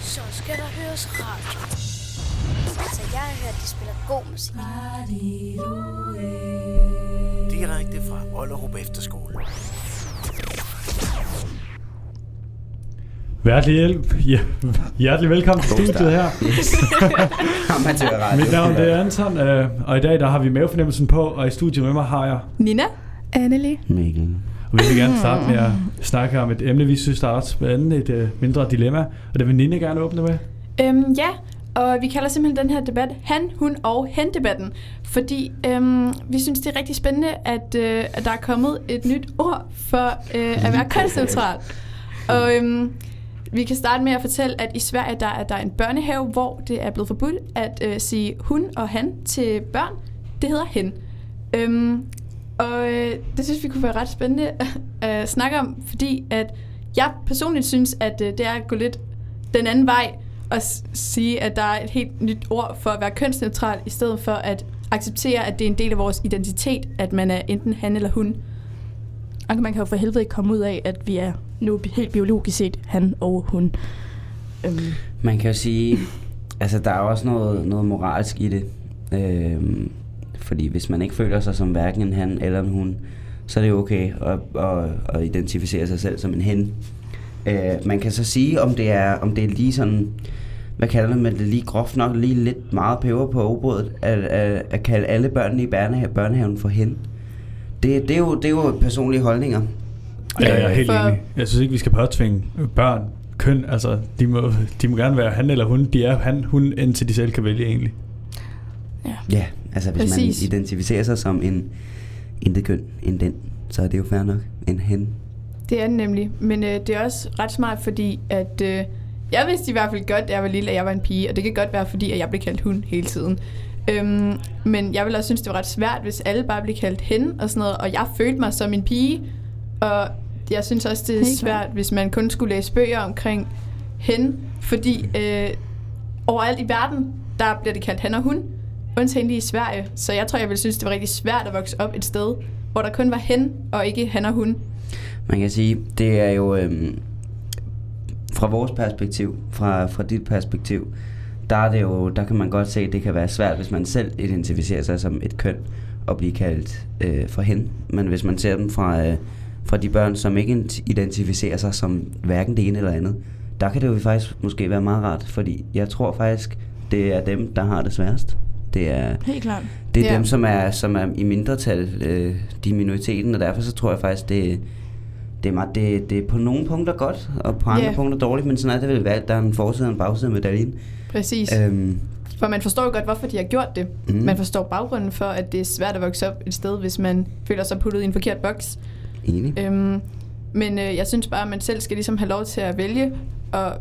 Så skal der høres radio. Altså, jeg har hørt, de spiller god musik. Direkte fra Ollerup Efterskole. Hjertelig, hjælp. Ja, hjertelig velkommen til studiet her. Amatørradio. Mit navn det er Anton, øh, og i dag der har vi mavefornemmelsen på, og i studiet med mig har jeg. Nina? Anneli? Mikkel. Og vi vil gerne starte med at snakke om et emne, vi synes, der er spændende, et øh, mindre dilemma, og det vil Nina gerne åbne med. Øhm, ja, og vi kalder simpelthen den her debat han, hun og hen-debatten, fordi øhm, vi synes, det er rigtig spændende, at, øh, at der er kommet et nyt ord for øh, at være kønsneutral. Og øhm, vi kan starte med at fortælle, at i Sverige der er der en børnehave, hvor det er blevet forbudt at øh, sige hun og han til børn. Det hedder hen. Øhm, og øh, det synes vi kunne være ret spændende at snakke om, fordi at jeg personligt synes, at øh, det er at gå lidt den anden vej og sige, at der er et helt nyt ord for at være kønsneutral, i stedet for at acceptere, at det er en del af vores identitet, at man er enten han eller hun. Og man kan jo for helvede ikke komme ud af, at vi er nu helt biologisk set han og hun. Øhm, Man kan jo sige, altså der er også noget, noget moralsk i det. Øhm, fordi hvis man ikke føler sig som hverken en han eller en hun, så er det jo okay at, at, at identificere sig selv som en hen. Øh, man kan så sige, om det er, om det er lige sådan, hvad kalder man det, lige groft nok, lige lidt meget peber på obrødet, at, at, at kalde alle børnene i børnehave, børnehaven for hen. Det, det, er jo, det er jo personlige holdninger. Ja, jeg er helt For- enig. Jeg synes ikke, vi skal påtvinge børn køn. Altså, de må, de må gerne være han eller hun. De er han, hun, indtil de selv kan vælge egentlig. Ja, altså hvis Præcis. man identificerer sig som en intet køn end den, så er det jo fair nok. En hen. Det er det nemlig. Men øh, det er også ret smart, fordi at øh, jeg vidste i hvert fald godt, da jeg var lille, at jeg var en pige. Og det kan godt være, fordi at jeg blev kaldt hun hele tiden. Øhm, men jeg ville også synes, det var ret svært, hvis alle bare blev kaldt hende og sådan noget. Og jeg følte mig som en pige. Og jeg synes også, det er Helt svært, klart. hvis man kun skulle læse bøger omkring hen. Fordi øh, overalt i verden, der bliver det kaldt han og hun. Undtagen lige i Sverige. Så jeg tror, jeg ville synes, det var rigtig svært at vokse op et sted, hvor der kun var hen og ikke han og hun. Man kan sige, det er jo øhm, fra vores perspektiv, fra, fra dit perspektiv, der er det jo, der kan man godt se, at det kan være svært, hvis man selv identificerer sig som et køn og blive kaldt øh, for hen. Men hvis man ser dem fra, øh, fra de børn, som ikke identificerer sig som hverken det ene eller andet, der kan det jo faktisk måske være meget rart, fordi jeg tror faktisk, det er dem, der har det sværest. Det er, helt klart. det er Ja. dem, som er, som er i mindretal, øh, de minoriteten, og derfor så tror jeg faktisk, det, det, er meget, det, det er på nogle punkter godt, og på andre Ja. punkter dårligt, men sådan er det vel valgt. Der er en forside og en bagside af medaljen. Præcis. Øhm, For man forstår godt, hvorfor de har gjort det. Mm. Man forstår baggrunden for, at det er svært at vokse op et sted, hvis man føler sig puttet i en forkert boks. enig. Øhm, men øh, jeg synes bare, at man selv skal ligesom have lov til at vælge, og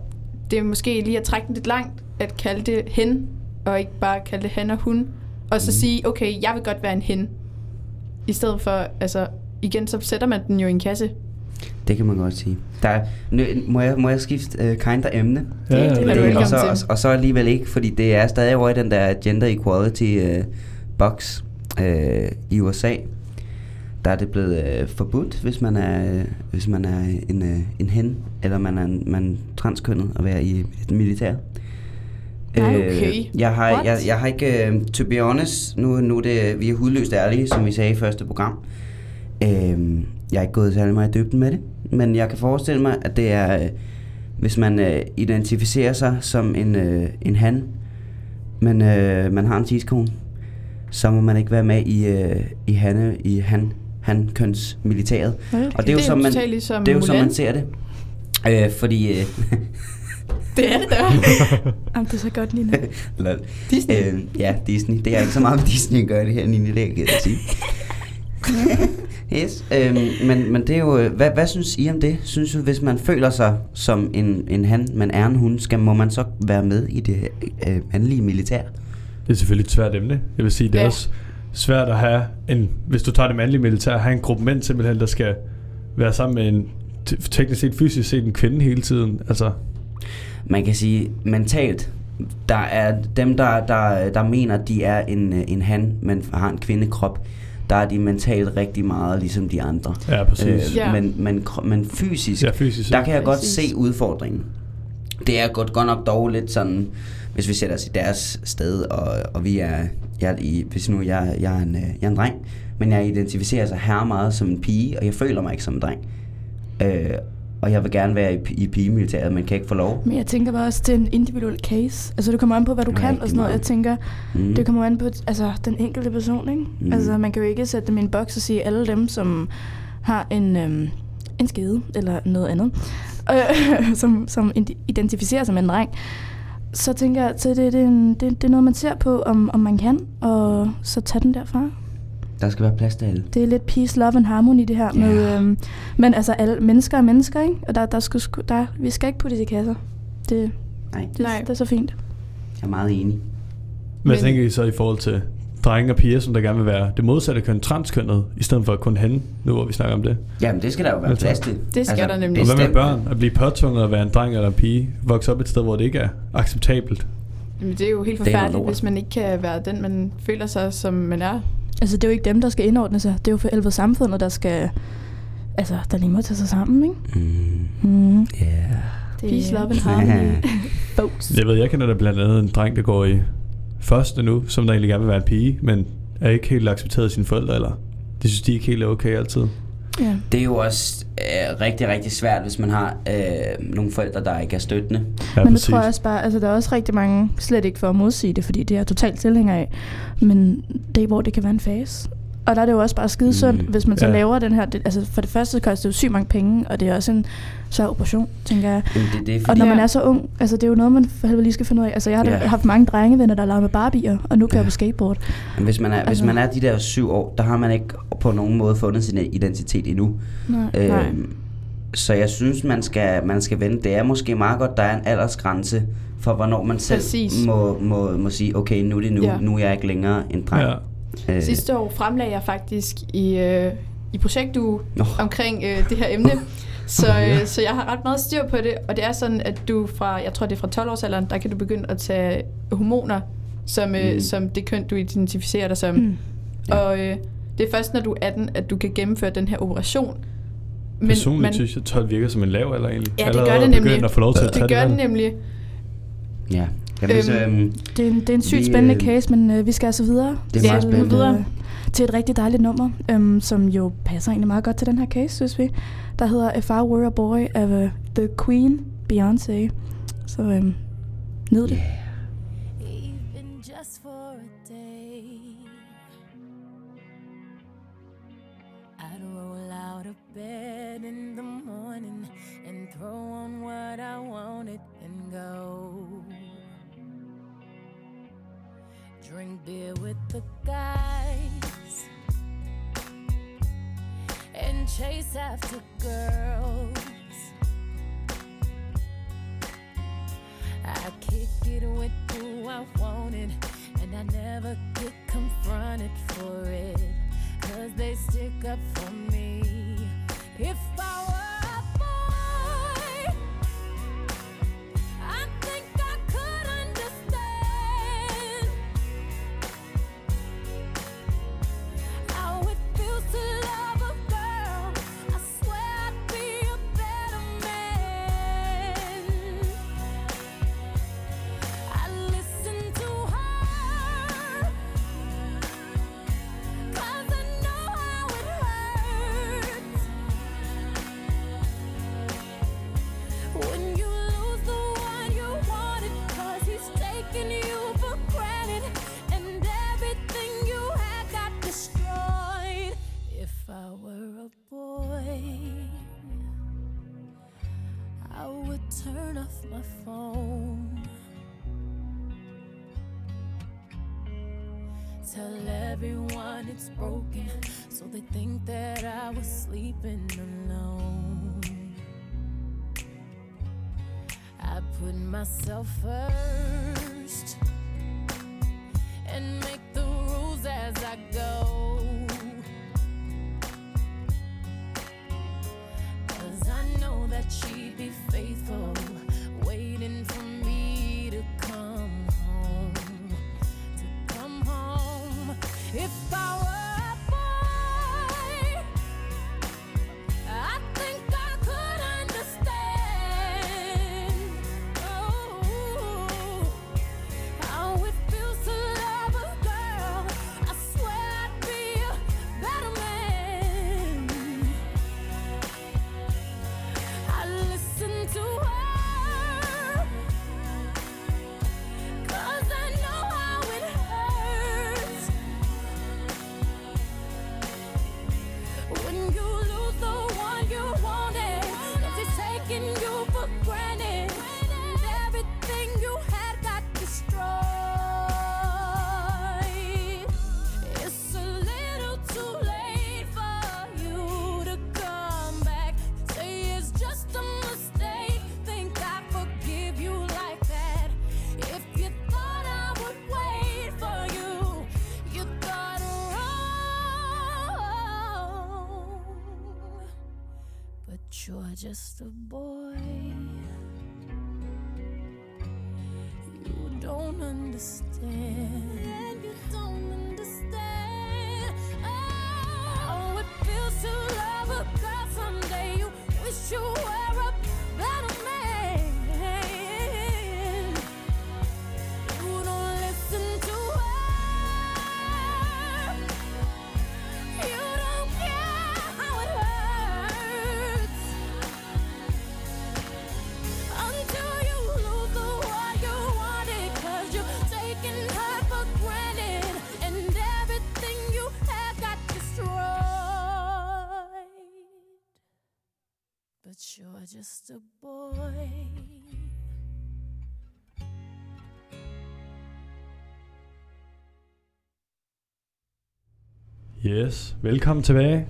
det er måske lige at trække den lidt langt, at kalde det hen, og ikke bare kalde det han og hun. Og så Mhm. sige, okay, jeg vil godt være en hen. I stedet for, altså, igen, så sætter man den jo i en kasse. Det kan man godt sige. Der er, nø, må, jeg, må jeg skifte uh, kind af emne? Det- det er du Det- velkommen og, så, og, og så alligevel ikke, fordi det er stadig over i den der gender equality uh, box uh, i USA. Der er det blevet uh, forbudt, hvis man er, uh, hvis man er en, uh, en hen, eller man er, en, man er transkønnet at være i et militær. Øh, okay. jeg, har, What? jeg, jeg har ikke, uh, to be honest, nu, nu er det, vi er hudløst ærlige, som vi sagde i første program. Øh, jeg har ikke gået særlig meget i dybden med det, men jeg kan forestille mig, at det er, øh, hvis man øh, identificerer sig som en, øh, en han, men øh, man har en tidskone, så må man ikke være med i, øh, i, hanne, i han, han køns militæret. Okay. Og det er jo, Det er som man, ligesom det er jo som man ser det. Øh, fordi... Øh, Det er det da. Jamen, det er så godt, Nina. lol. Disney. Øh, ja, Disney. Det er ikke så meget med Disney at gøre det her, Nini, det er jeg ked at sige. yes, øhm, men, men det er jo, øh, hvad, hvad synes I om det? Synes du, hvis man føler sig som en, en han, men er en hun, skal, må man så være med i det øh, mandlige militær? Det er selvfølgelig et svært emne. Jeg vil sige, det er Ja. også svært at have en, hvis du tager det mandlige militær, at have en gruppe mænd simpelthen, der skal være sammen med en teknisk set, fysisk set en kvinde hele tiden. Altså, Man kan sige, mentalt, der er dem, der, der, der mener, de er en, øh, en han, men har en kvindekrop, der er de mentalt rigtig meget ligesom de andre. ja, præcis. Ja. men, men, men fysisk, ja, fysisk der kan jeg godt Præcis. se udfordringen. det er godt, godt nok dog lidt sådan, hvis vi sætter os i deres sted, og, og vi er, jeg, i, hvis nu jeg, jeg, er en, øh, jeg er en dreng, men jeg identificerer sig her meget som en pige, og jeg føler mig ikke som en dreng. Øh, og jeg vil gerne være i, i pigemilitæret, men kan ikke få lov. Men jeg tænker bare også, det er en individuel case. Altså, det kommer an på, hvad du Rigtig kan og sådan noget. Jeg tænker, Mm. det kommer an på altså, den enkelte person, ikke? Mm. Altså, man kan jo ikke sætte dem i en boks og sige, alle dem, som har en, øhm, en skede eller noget andet, øh, som, som identificerer sig med en dreng, så tænker jeg, at det, det, er en, det, det er noget, man ser på, om, om man kan, og så tage den derfra. Der skal være plads til alle. Det er lidt peace, love and harmony, det her. Ja. Med, øhm, men altså, alle mennesker er mennesker, ikke? Og der, der skal, sgu- der, vi skal ikke puttes i kasser. Det, Nej, det, Nej. det er så fint. jeg er meget enig. Hvad Men- tænker I så i forhold til drenge og piger, som der gerne vil være det modsatte køn, transkønnet, i stedet for kun hende, nu hvor vi snakker om det? Jamen, det skal der jo være plads til. Det skal der nemlig. Og hvad med børn? At blive påtvunget at være en dreng eller en pige? Vokse op et sted, hvor det ikke er acceptabelt? Jamen, det er jo helt Det forfærdeligt, hvis man ikke kan være den, man føler sig, som man er. Altså, det er jo ikke dem, der skal indordne sig. Det er jo for elve samfundet, der skal... Altså, der lige må tage sig sammen, ikke? Mm, Mm. yeah. Det, Peace, love and harmony. Folks. Jeg ved, jeg kender da blandt andet en dreng, der går i første nu, som der egentlig gerne vil være en pige, men er ikke helt accepteret af sine forældre, eller det synes de ikke helt er okay altid. Ja. Det er jo også øh, rigtig, rigtig svært, hvis man har øh, nogle forældre, der ikke er støttende. Ja, Men det tror jeg også bare, altså der er også rigtig mange, slet ikke for at modsige det, fordi det er jeg totalt tilhænger af, men det er, hvor det kan være en fase. Og der er det jo også bare skide sundt, Mm. hvis man så Ja. ja. laver den her, det, altså for det første koster det jo sygt mange penge, og det er også en svær operation, tænker jeg. Men det, det er Og når man Ja. er så ung, altså det er jo noget, man for helvede lige skal finde ud af. Altså jeg har Ja. haft mange drengevenner, der leger med barbier, og nu kører jeg på skateboard. Men hvis man, er, hvis Altså- man er de der syv år, der har man ikke på nogen måde fundet sin identitet endnu. Nej. Nej. Øhm, så jeg synes, man skal, man skal vente. Det er måske meget godt, der er en aldersgrænse for, hvornår man selv Præcis. må, må, må sige, okay, nu er det nu. Ja. Nu er jeg ikke længere en dreng. Ja. Øh, Sidste år fremlagde jeg faktisk i, øh, i projektuge Nå. omkring øh, det her emne. Så, øh, så jeg har ret meget styr på det, og det er sådan, at du fra, jeg tror det er fra 12-årsalderen, der kan du begynde at tage hormoner, som, øh, Mm. som det køn, du identificerer dig som. Mm. Ja. Og øh, det er først, når du er 18, at du kan gennemføre den her operation. Men, Personligt man, synes jeg, 12 virker som en lav alder egentlig. Ja, det Allerede gør det at nemlig. at få lov til at tage Det gør det, den valg. nemlig. Ja. Jamen, Øhm, øhm, Det er en, det er en sygt Vi, spændende øh, case, men øh, vi skal altså videre. Det er meget til, spændende. øh, til et rigtig dejligt nummer, øhm, som jo passer egentlig meget godt til den her case, synes vi. Der hedder If I Were a Boy af uh, The Queen, Beyoncé. Så øhm, nyd det. yeah. After girls. I kick it with who I wanted, and I never get confronted for it. Cause they stick up for me. Broken, so they think that I was sleeping alone. I put myself first and make the rules as I go. Cause I know that she'd be faithful, just a boy. You don't understand. Yes, velkommen tilbage.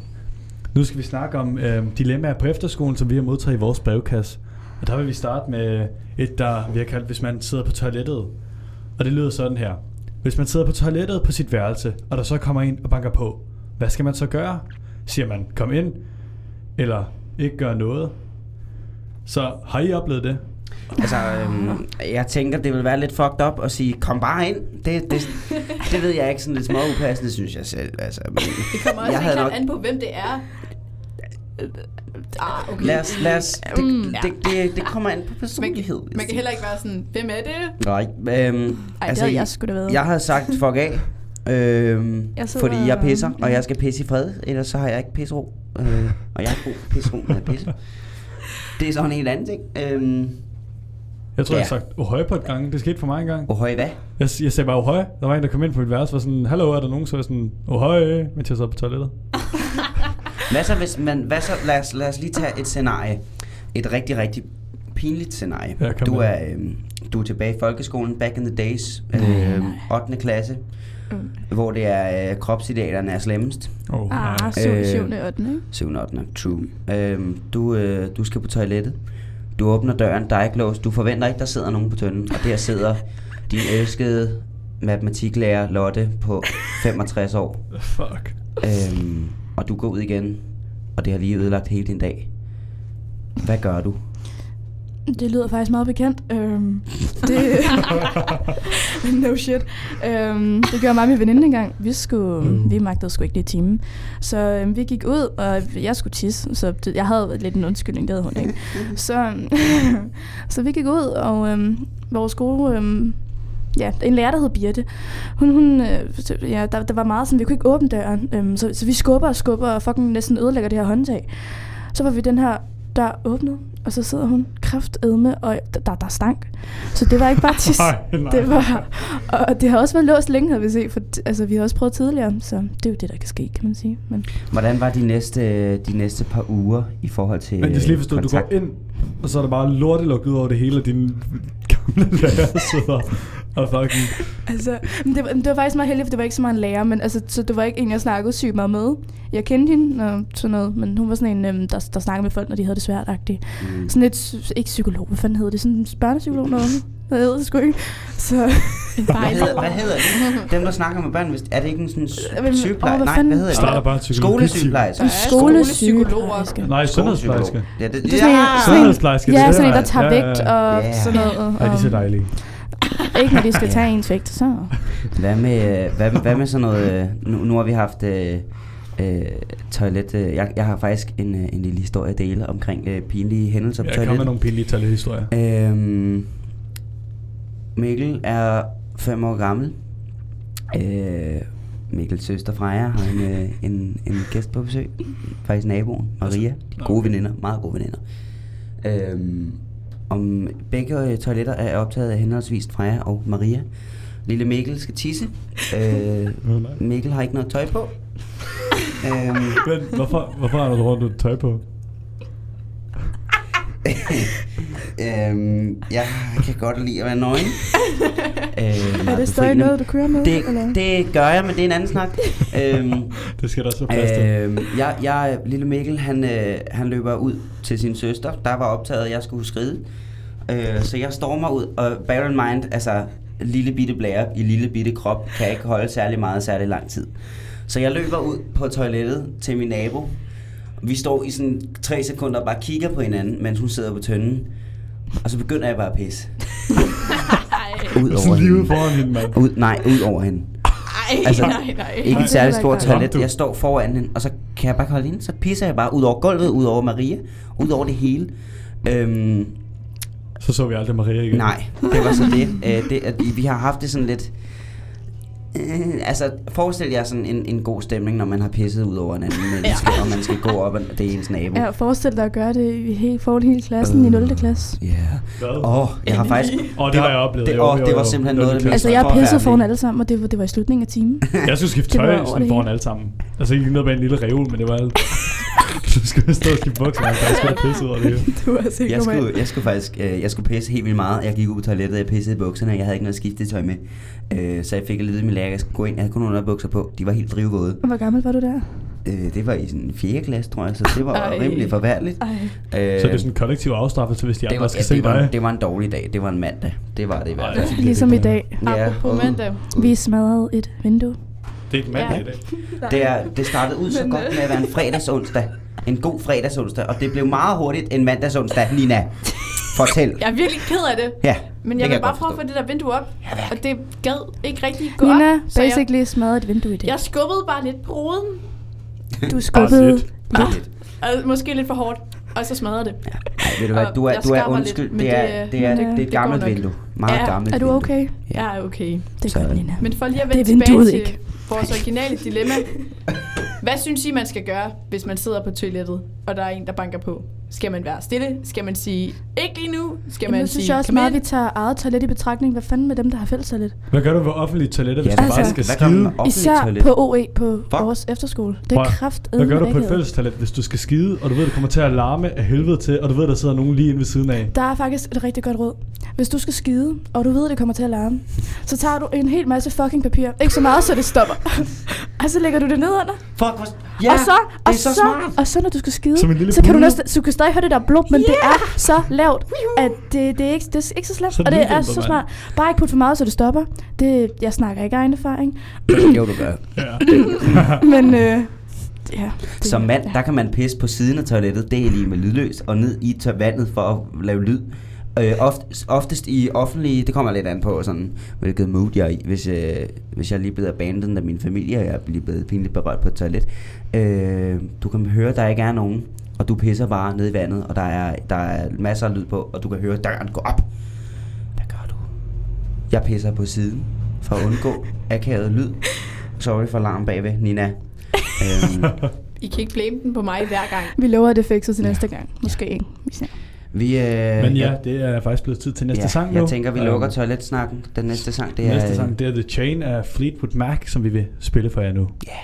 Nu skal vi snakke om øh, dilemmaer på efterskolen, som vi har modtaget i vores brevkasse. Og der vil vi starte med et, der vi har kaldt, hvis man sidder på toilettet. Og det lyder sådan her. Hvis man sidder på toilettet på sit værelse, og der så kommer en og banker på, hvad skal man så gøre? Siger man, kom ind, eller ikke gør noget? Så har I oplevet det? Altså, øhm, jeg tænker, det vil være lidt fucked up at sige, kom bare ind. Det, det, det ved jeg ikke, sådan lidt små upassende, synes jeg selv. Altså, men, Det kommer også jeg helt nok- an på, hvem det er. Ah, okay. Lad os, lad os, det, Mm. det, det, det kommer an på Man, personlighed. man kan heller ikke være sådan, hvem er det? Nej, øhm, Ej, det havde jeg sgu da været. Jeg havde sagt fuck af, øhm, Jeg sidder- fordi jeg pisser, og jeg skal pisse i fred, ellers så har jeg ikke pissero. Øh, og jeg har god pissero, når jeg pisser. Det er sådan en helt anden ting. Øhm, Jeg tror, Ja. jeg har sagt ohøj på et gang. Det skete for mig engang. hvor høj hvad? Jeg, jeg sagde bare ohøj. Der var en, der kom ind på mit værelse og var sådan, hallo, er der nogen? Så var jeg sådan, ohøj, mens jeg sad på toilettet. Hvad så, hvis man, hvad så, lad, os, lad os lige tage et scenarie. Et rigtig, rigtig pinligt scenarie. Ja, du, med. er, øhm, du er tilbage i folkeskolen, back in the days, øhm, 8. klasse, Mm. hvor det er øh, kropsidealerne er slemmest. Oh, Ah, nej. syv, Øh, syvende, ottende, ikke? 7. 8. True. Øhm, du, øh, du skal på toilettet. Du åbner døren, der er ikke låst. Du forventer ikke, der sidder nogen på tønden. Og der sidder din elskede matematiklærer Lotte på 65 år. Fuck. Øhm, og du går ud igen, og det har lige ødelagt hele din dag. Hvad gør du? Det lyder faktisk meget bekendt. Øhm, det, no shit. Øhm, det gjorde mig og min veninde engang. Vi, skulle, Mm. vi magtede sgu ikke det i timen. Så øhm, vi gik ud, og jeg skulle tisse. Så det, jeg havde lidt en undskyldning, det havde hun ikke. Så, så vi gik ud, og øhm, vores gode... Øhm, ja, en lærer, der hed Birte. Hun, hun, øh, ja, der, der var meget sådan, vi kunne ikke åbne døren. Øhm, så, så vi skubber og skubber og fucking næsten ødelægger det her håndtag. Så var vi den her dør åbnet, og så sidder hun kraftedme, og der, der, der stank. Så det var ikke bare tis. Nej, nej. det var, og det har også været låst længe, havde vi set, for altså, vi har også prøvet tidligere, så det er jo det, der kan ske, kan man sige. Men Hvordan var de næste, de næste par uger i forhold til Men det skal lige forstå, øh, du går kontakt? ind, og så er der bare lorteluk ud over det hele, og dine gamle lærer sidder og fucking... Altså, men det, var, det var faktisk meget heldigt, for det var ikke så meget en lærer, men altså, så det var ikke en, jeg snakkede sygt meget med. Jeg kendte hende og sådan noget, men hun var sådan en, øhm, der, der snakkede med folk, når de havde det svært -agtigt. Mm. Sådan et, psy- ikke psykolog, hvad fanden hedder det? Sådan en børnepsykolog noget? Hvad hedder det sgu ikke? Så, Hvad hedder, hvad hedder det? Dem, der snakker med børn, hvis, er det ikke en sådan Jamen, sy- sygepleje? åh, hvad Nej, hvad hedder det? bare. Skolesygeplejerske. Er skolesygeplejerske. Nej, sundhedsplejerske. Ja, det, Det er sådan en, ja. sådan en, det der- tager vægt ja. og sådan noget. Ja, de er så dejlige. Ikke når de skal tage ens vægt, så... Hvad med, hvad, hvad med sådan noget, øh, nu, nu har vi haft øh, øh, toilet, øh, jeg, jeg har faktisk en, øh, en lille historie at dele omkring øh, pinlige hændelser på Jeg kommer med toilettet. nogle pinlige toilethistorier. Øhm, Mikkel er fem år gammel. Øh, Mikkels søster Freja har en, øh, en, en gæst på besøg. Faktisk naboen, Maria. De gode veninder, meget gode veninder. Øhm, om begge øh, toiletter er optaget af henholdsvis Freja og Maria. Lille Mikkel skal tisse. Øh. Mikkel har ikke noget tøj på. øhm, Men hvorfor, hvorfor har du rundt tøj på? øhm, jeg kan godt lide at være nøgen. øh, Er det stadig noget, du kører med? Det, eller? det gør jeg, men det er en anden snak. øhm, Det skal der så plads til. øhm, jeg, jeg, lille Mikkel, han, øh, han løber ud til sin søster. Der var optaget, at jeg skulle skride. Øh, så jeg stormer ud, og bear in mind, altså lille bitte blære i lille bitte krop, kan ikke holde særlig meget særlig lang tid. Så jeg løber ud på toilettet til min nabo, Vi står i sådan tre sekunder og bare kigger på hinanden, mens hun sidder på tønden. Og så begynder jeg bare at pisse. ud over Sådan lige ude hende. foran hende, mand. Ud, nej, ud over hende. Ej, Altså, nej, nej. Ikke et særligt stort toilet. Jeg står foran hende, og så kan jeg bare holde hende. Så pisser jeg bare ud over gulvet, ud over Maria, ud over det hele. Øhm, Så så vi aldrig Maria igen. nej, det var så det. Øh, det at vi har haft det sådan lidt... Øh, altså, forestil jer sådan en, en god stemning, når man har pisset ud over en anden menneske, og man skal gå op, og det er ens nabo. Ja, forestil dig at gøre det i hele, foran hele klassen i 0. klasse. Ja. Åh, oh, jeg har faktisk... Åh, det har jeg oplevet. Det, Jo, åh, jo, det var simpelthen noget af det Altså, jeg har pisset forfærdelige. foran alle sammen, og det var, det var i slutningen af timen. Jeg skulle skifte tøj sådan det foran alle sammen. Altså ikke noget med en lille reol, men det var alt. Så skulle jeg stå og skifte bukser, og jeg skulle have pisset over det hele. Du var sikkert Jeg skulle, jeg skulle faktisk øh, jeg skulle pisse helt vildt meget. Jeg gik ud på toilettet, jeg pissede i bukserne, jeg havde ikke noget skiftetøj med. Øh, så jeg fik af min lærer, jeg skulle gå ind. Jeg havde kun underbukser på. De var helt drivvåde. Hvor gammel var du der? Øh, det var i sådan 4. klasse, tror jeg, så det var Ej. rimelig forfærdeligt. Ej. Øh, Så det er sådan en kollektiv afstraffelse, hvis de andre var, skal ja, se det, var, dig. det var en dårlig dag. Det var en mandag. Det var det i hvert fald. Ligesom i er dag. Apropos uh, mandag. Vi smadrede et vindue. Det er et mandag Ja. i dag. Det, er, det startede ud så Men, godt øh, med at være en fredagsonsdag. En god fredagsonsdag. Og det blev meget hurtigt en mandagsonsdag. Nina, fortæl. Jeg er virkelig ked af det. Ja, Men det jeg kan vil bare godt prøve at få det der vindue op. Og det gad ikke rigtig gå Nina, op. Så jeg, basically smadrede et vindue i dag. jeg skubbede bare lidt på ruden. Du skubbede fedt. Bare lidt. Og måske lidt for hårdt. Og så smadrede det. Ej, ved du hvad, du er, jeg du er undskyld. lidt, men det, er, det- det, er, det, øh, er et det gammelt vindue. Meget Ja. gammelt Er du okay? Jeg er okay. Det er godt, Nina. Men for lige at Det vende er tilbage vinduet til ikke. Vores originale dilemma. Hvad synes I, man skal gøre, hvis man sidder på toilettet, og der er en, der banker på? Skal man være stille? Skal man sige, ikke lige nu? Skal Jamen, man jeg synes sige, jeg også meget, ind? vi tager eget toilet i betragtning. Hvad fanden med dem, der har fælles toilet? Hvad gør du ved offentlige toiletter, hvis Ja, du altså, bare hvad skal skide? Især toilet? på OE på Fuck. vores efterskole. Det er at- kraft Hvad gør du på et fælles toilet, hvis du skal skide, og du ved, det kommer til at larme af helvede til, og du ved, der sidder nogen lige inde ved siden af? Der er faktisk et rigtig godt råd. Hvis du skal skide, og du ved, det kommer til at larme, så tager du en hel masse fucking papir. Ikke så meget, så det stopper. og så lægger du det ned under. Fuck. Ja, og så, det og er så, smart. Og så når du skal skide, så kan du så du kan stadig høre det der blub, men yeah. det er så lavt, at det, det, er, ikke, det er ikke så slemt. Så og det er så smart. Bare ikke putte for meget, så det stopper. Det, jeg snakker ikke af egen erfaring. Jo, du gør. Ja. men øh, ja. Det, Som mand, ja. der kan man pisse på siden af toilettet, det er lige med lydløs, og ned i tør- vandet for at lave lyd. Øh, oft, oftest i offentlige, det kommer lidt an på, sådan, hvilket mood jeg er i. Hvis, øh, hvis jeg er lige blevet abandoned af min familie, og jeg er lige blevet pinligt berørt på et toilet. Øh, du kan høre, der ikke er nogen, og du pisser bare ned i vandet, og der er, der er masser af lyd på, og du kan høre døren gå op. Hvad gør du? Jeg pisser på siden, for at undgå akavet lyd. Sorry for larm bagved, Nina. øhm, I kan ikke blame den på mig hver gang. Vi lover, at det fikser til næste gang. Måske ikke. Vi ser. vi, øh, Men ja, det er faktisk blevet tid til næste ja, sang nu. Jeg tænker, vi lukker Øhm, toiletsnakken. Den næste sang, det er... Næste sang, det er The Chain af Fleetwood Mac, som vi vil spille for jer nu. Ja. Ja,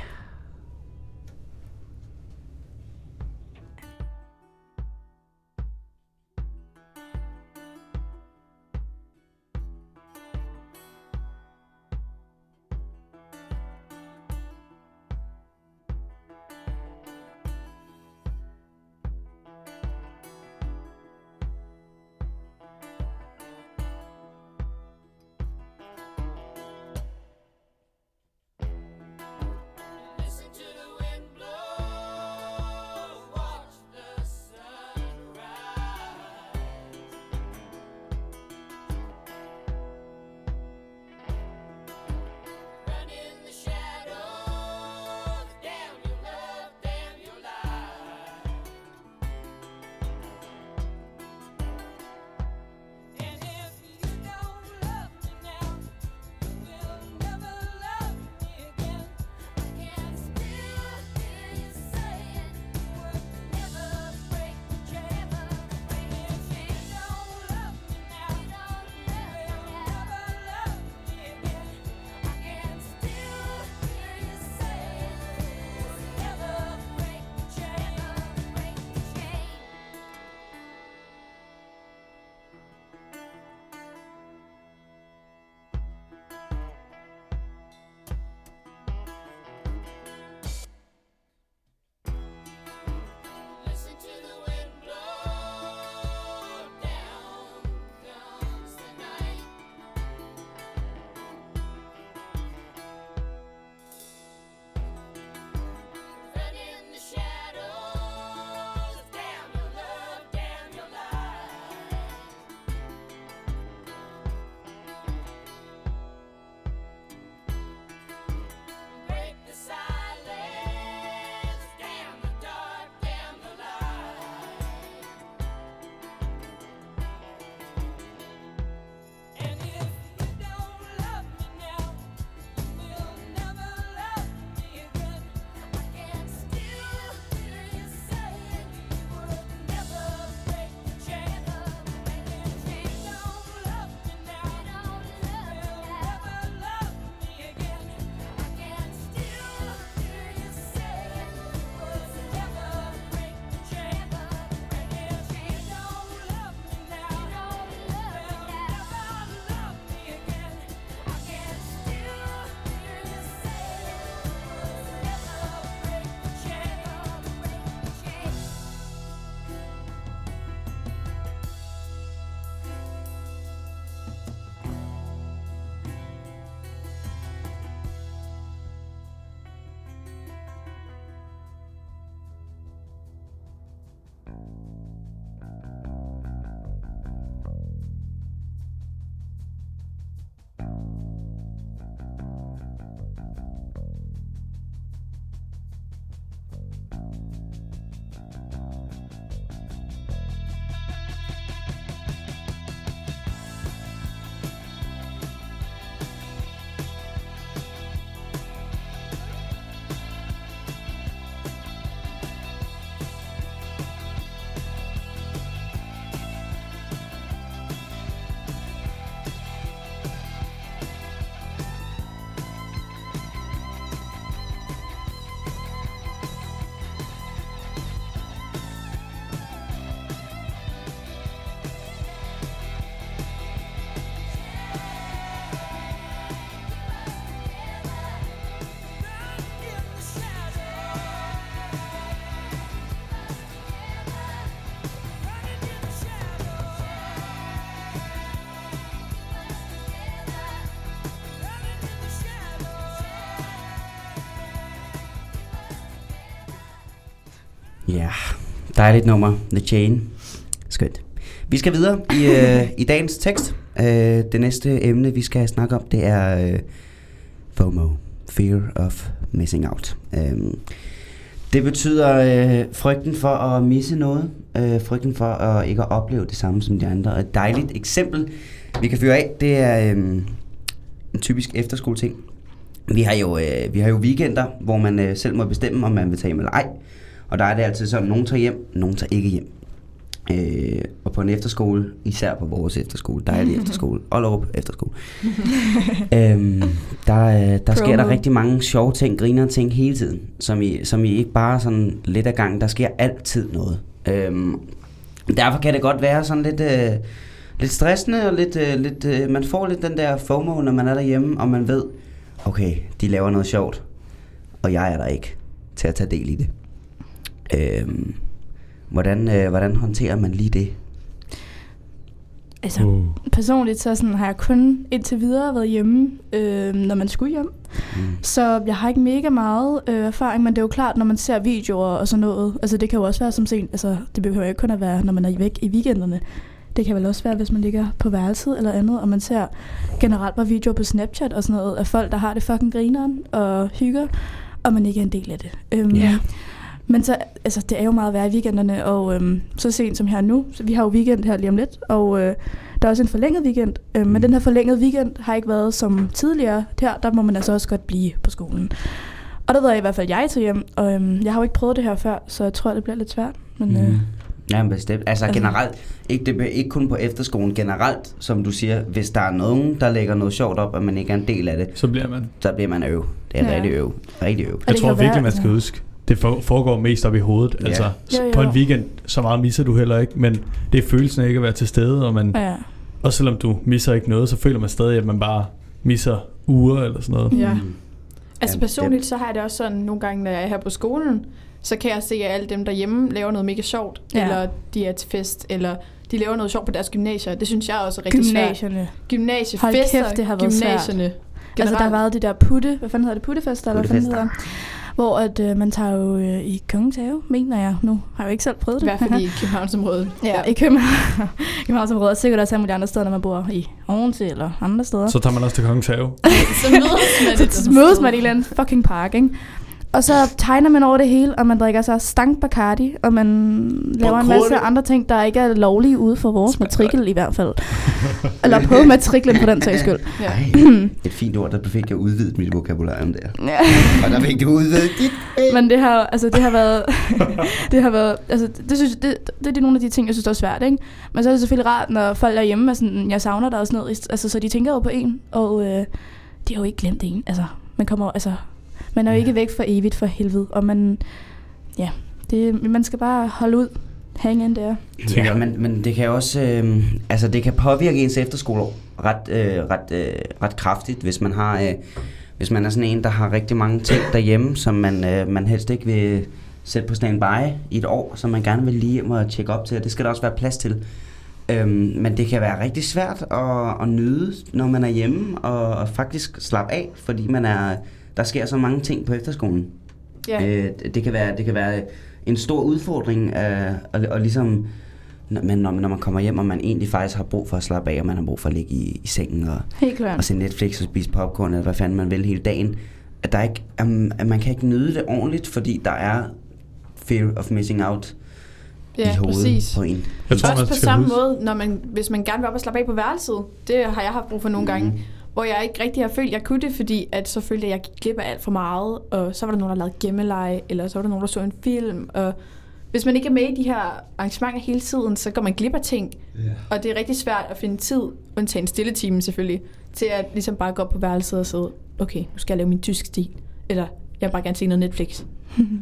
dejligt nummer. The Chain. Skønt. Vi skal videre i, øh, i dagens tekst. Øh, det næste emne, vi skal snakke om, det er øh, FOMO. Fear of Missing Out. Øh, det betyder øh, frygten for at misse noget. Øh, frygten for at ikke at opleve det samme som de andre. Og et dejligt eksempel, vi kan fyre af, det er øh, en typisk efterskoleting. Vi har jo, øh, vi har jo weekender, hvor man øh, selv må bestemme, om man vil tage hjem eller ej. Og der er det altid sådan, nogen tager hjem, nogen tager ikke hjem. Øh, og på en efterskole, især på vores efterskole, dejlig efterskole, Ollerup efterskole, øhm, der, øh, der sker der rigtig mange sjove ting, griner ting hele tiden, som I, som I ikke bare sådan lidt af gangen, der sker altid noget. Øhm, derfor kan det godt være sådan lidt, øh, lidt stressende, og lidt, øh, lidt, øh, man får lidt den der FOMO, når man er derhjemme, og man ved, okay, de laver noget sjovt, og jeg er der ikke til at tage del i det. Øhm, hvordan, øh, hvordan håndterer man lige det? Altså, Uh. personligt så sådan, har jeg kun indtil videre været hjemme, øh, når man skulle hjem. Mm. Så jeg har ikke mega meget øh, erfaring, men det er jo klart, når man ser videoer og sådan noget. Altså det kan jo også være som sent, altså det behøver jo ikke kun at være, når man er væk i weekenderne. Det kan vel også være, hvis man ligger på værelset eller andet, og man ser generelt bare videoer på Snapchat og sådan noget, af folk, der har det fucking grineren og hygger, og man ikke er en del af det. Øhm, Ja. Men så, altså, det er jo meget værd i weekenderne, og øhm, så sent som her nu, så vi har jo weekend her lige om lidt, og øh, der er også en forlænget weekend, øh, men den her forlængede weekend har ikke været som tidligere. Her, der må man altså også godt blive på skolen. Og der ved jeg i hvert fald, jeg tager hjem, og øhm, jeg har jo ikke prøvet det her før, så jeg tror, det bliver lidt svært. Men, øh, Mm. Ja, men bestemt. Altså Altså- generelt, ikke, det, ikke kun på efterskolen, generelt, som du siger, hvis der er nogen, der lægger noget sjovt op, og man ikke er en del af det, Så bliver man... så bliver man øv. Det er Ja. ja. rigtig øv. Rigtig øv. Jeg tror virkelig, man skal huske. Det for- foregår mest op i hovedet. Ja. Altså, Jo, jo. på en weekend, så meget misser du heller ikke, men det er følelsen af ikke at være til stede, og man, ja. også selvom du misser ikke noget, så føler man stadig, at man bare misser uger eller sådan noget. Ja. Mm. Altså personligt, så har jeg det også sådan, nogle gange, når jeg er her på skolen, så kan jeg se, at alle dem derhjemme laver noget mega sjovt, Ja. eller de er til fest, eller de laver noget sjovt på deres gymnasier. Det synes jeg også er rigtig svært. Gymnasierne. Hold kæft, det har været svært. gymnasierne. Altså, der har været det der putte, hvad fanden hedder det, puttefester, eller hvad fanden hedder hvor at, øh, man tager jo øh, i Kongens Have, mener jeg nu. Har jeg jo ikke selv prøvet I det. hvert fald i Københavnsområdet. Ja, i København. I Københavnsområdet. Og sikkert også alle mulige andre steder, når man bor i Odense eller andre steder. Så tager man også til Kongens Have. så mødes man så mødes man i en eller anden fucking park, ikke? Og så tegner man over det hele, og man drikker sig stank Bacardi, og man laver en masse andre ting, der ikke er lovlige ude for vores matrikel i hvert fald. Eller på matriklen for den sags skyld. Ja. Ej, et fint ord, der fik jeg udvidet mit vokabularium der. Ja. Og der fik du udvidet dit. Men det har, altså, det har været, det har været, altså, det, synes, det, det, er nogle af de ting, jeg synes, der er svært, ikke? Men så er det selvfølgelig rart, når folk er hjemme, og sådan, jeg savner dig og sådan noget, altså, så de tænker jo på en, og øh, det er jo ikke glemt en, altså, man kommer, altså, man er jo ikke væk for evigt for helvede, og man, ja, det, man skal bare holde ud, hang in der. Ja, men, men det kan også, øh, altså det kan påvirke ens efterskoleår ret, øh, ret, øh, ret kraftigt, hvis man har, øh, hvis man er sådan en, der har rigtig mange ting derhjemme, som man, øh, man helst ikke vil sætte på standby i et år, som man gerne vil lige hjem og tjekke op til, og det skal der også være plads til. Øhm, men det kan være rigtig svært at, at nyde, når man er hjemme, og, og faktisk slappe af, fordi man er, der sker så mange ting på efterskolen. Ja. Øh, det, kan være, det kan være en stor udfordring, øh, og, og ligesom, når, men når, når man kommer hjem, og man egentlig faktisk har brug for at slappe af, og man har brug for at ligge i, i sengen og, og se Netflix og spise popcorn, eller hvad fanden man vil hele dagen, at, der ikke, at man kan ikke nyde det ordentligt, fordi der er fear of missing out i Ja, hovedet præcis. på en. Jeg tror, Også på samme huske- måde, når man, hvis man gerne vil op og slappe af på værelset. Det har jeg haft brug for nogle gange. Hvor jeg ikke rigtig har følt, at jeg kunne det, fordi at så følte jeg, at jeg gik glip af alt for meget. Og så var der nogen, der lavede gemmeleje, eller så var der nogen, der så en film. Og hvis man ikke er med i de her arrangementer hele tiden, så går man glip af ting. Yeah. Og det er rigtig svært at finde tid, undtagen stille time selvfølgelig, til at ligesom bare gå op på værelset og sidde, okay, nu skal jeg lave min tysk stil. Eller jeg vil bare gerne se noget Netflix.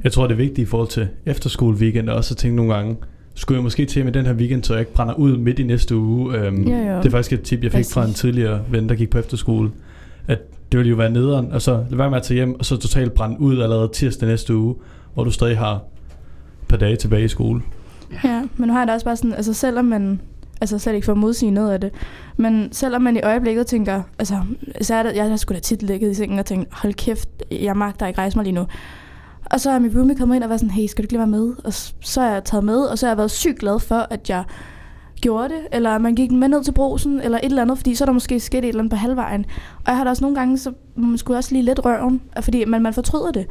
Jeg tror, det er vigtigt i forhold til efterskole weekend også at tænke nogle gange, skulle jeg måske til med den her weekend, så jeg ikke brænder ud midt i næste uge. Øhm, Ja, ja. Det er faktisk et tip, jeg fik fra en tidligere ven, der gik på efterskole. At det ville jo være nederen, og så lad være med at tage hjem, og så totalt brænde ud allerede tirsdag næste uge, hvor du stadig har et par dage tilbage i skole. Ja, men nu har jeg da også bare sådan, altså selvom man, altså slet ikke for at modsige noget af det, men selvom man i øjeblikket tænker, altså, så er det, jeg har sgu da tit ligget i sengen og tænkt, hold kæft, jeg magter ikke rejse mig lige nu. Og så er min roomie kommet ind og været sådan, hey, skal du ikke lige være med? Og så er jeg taget med, og så har jeg været sygt glad for, at jeg gjorde det, eller man gik med ned til brosen, eller et eller andet, fordi så er der måske sket et eller andet på halvvejen. Og jeg har da også nogle gange, så man skulle også lige lidt røven, fordi man, man fortryder det.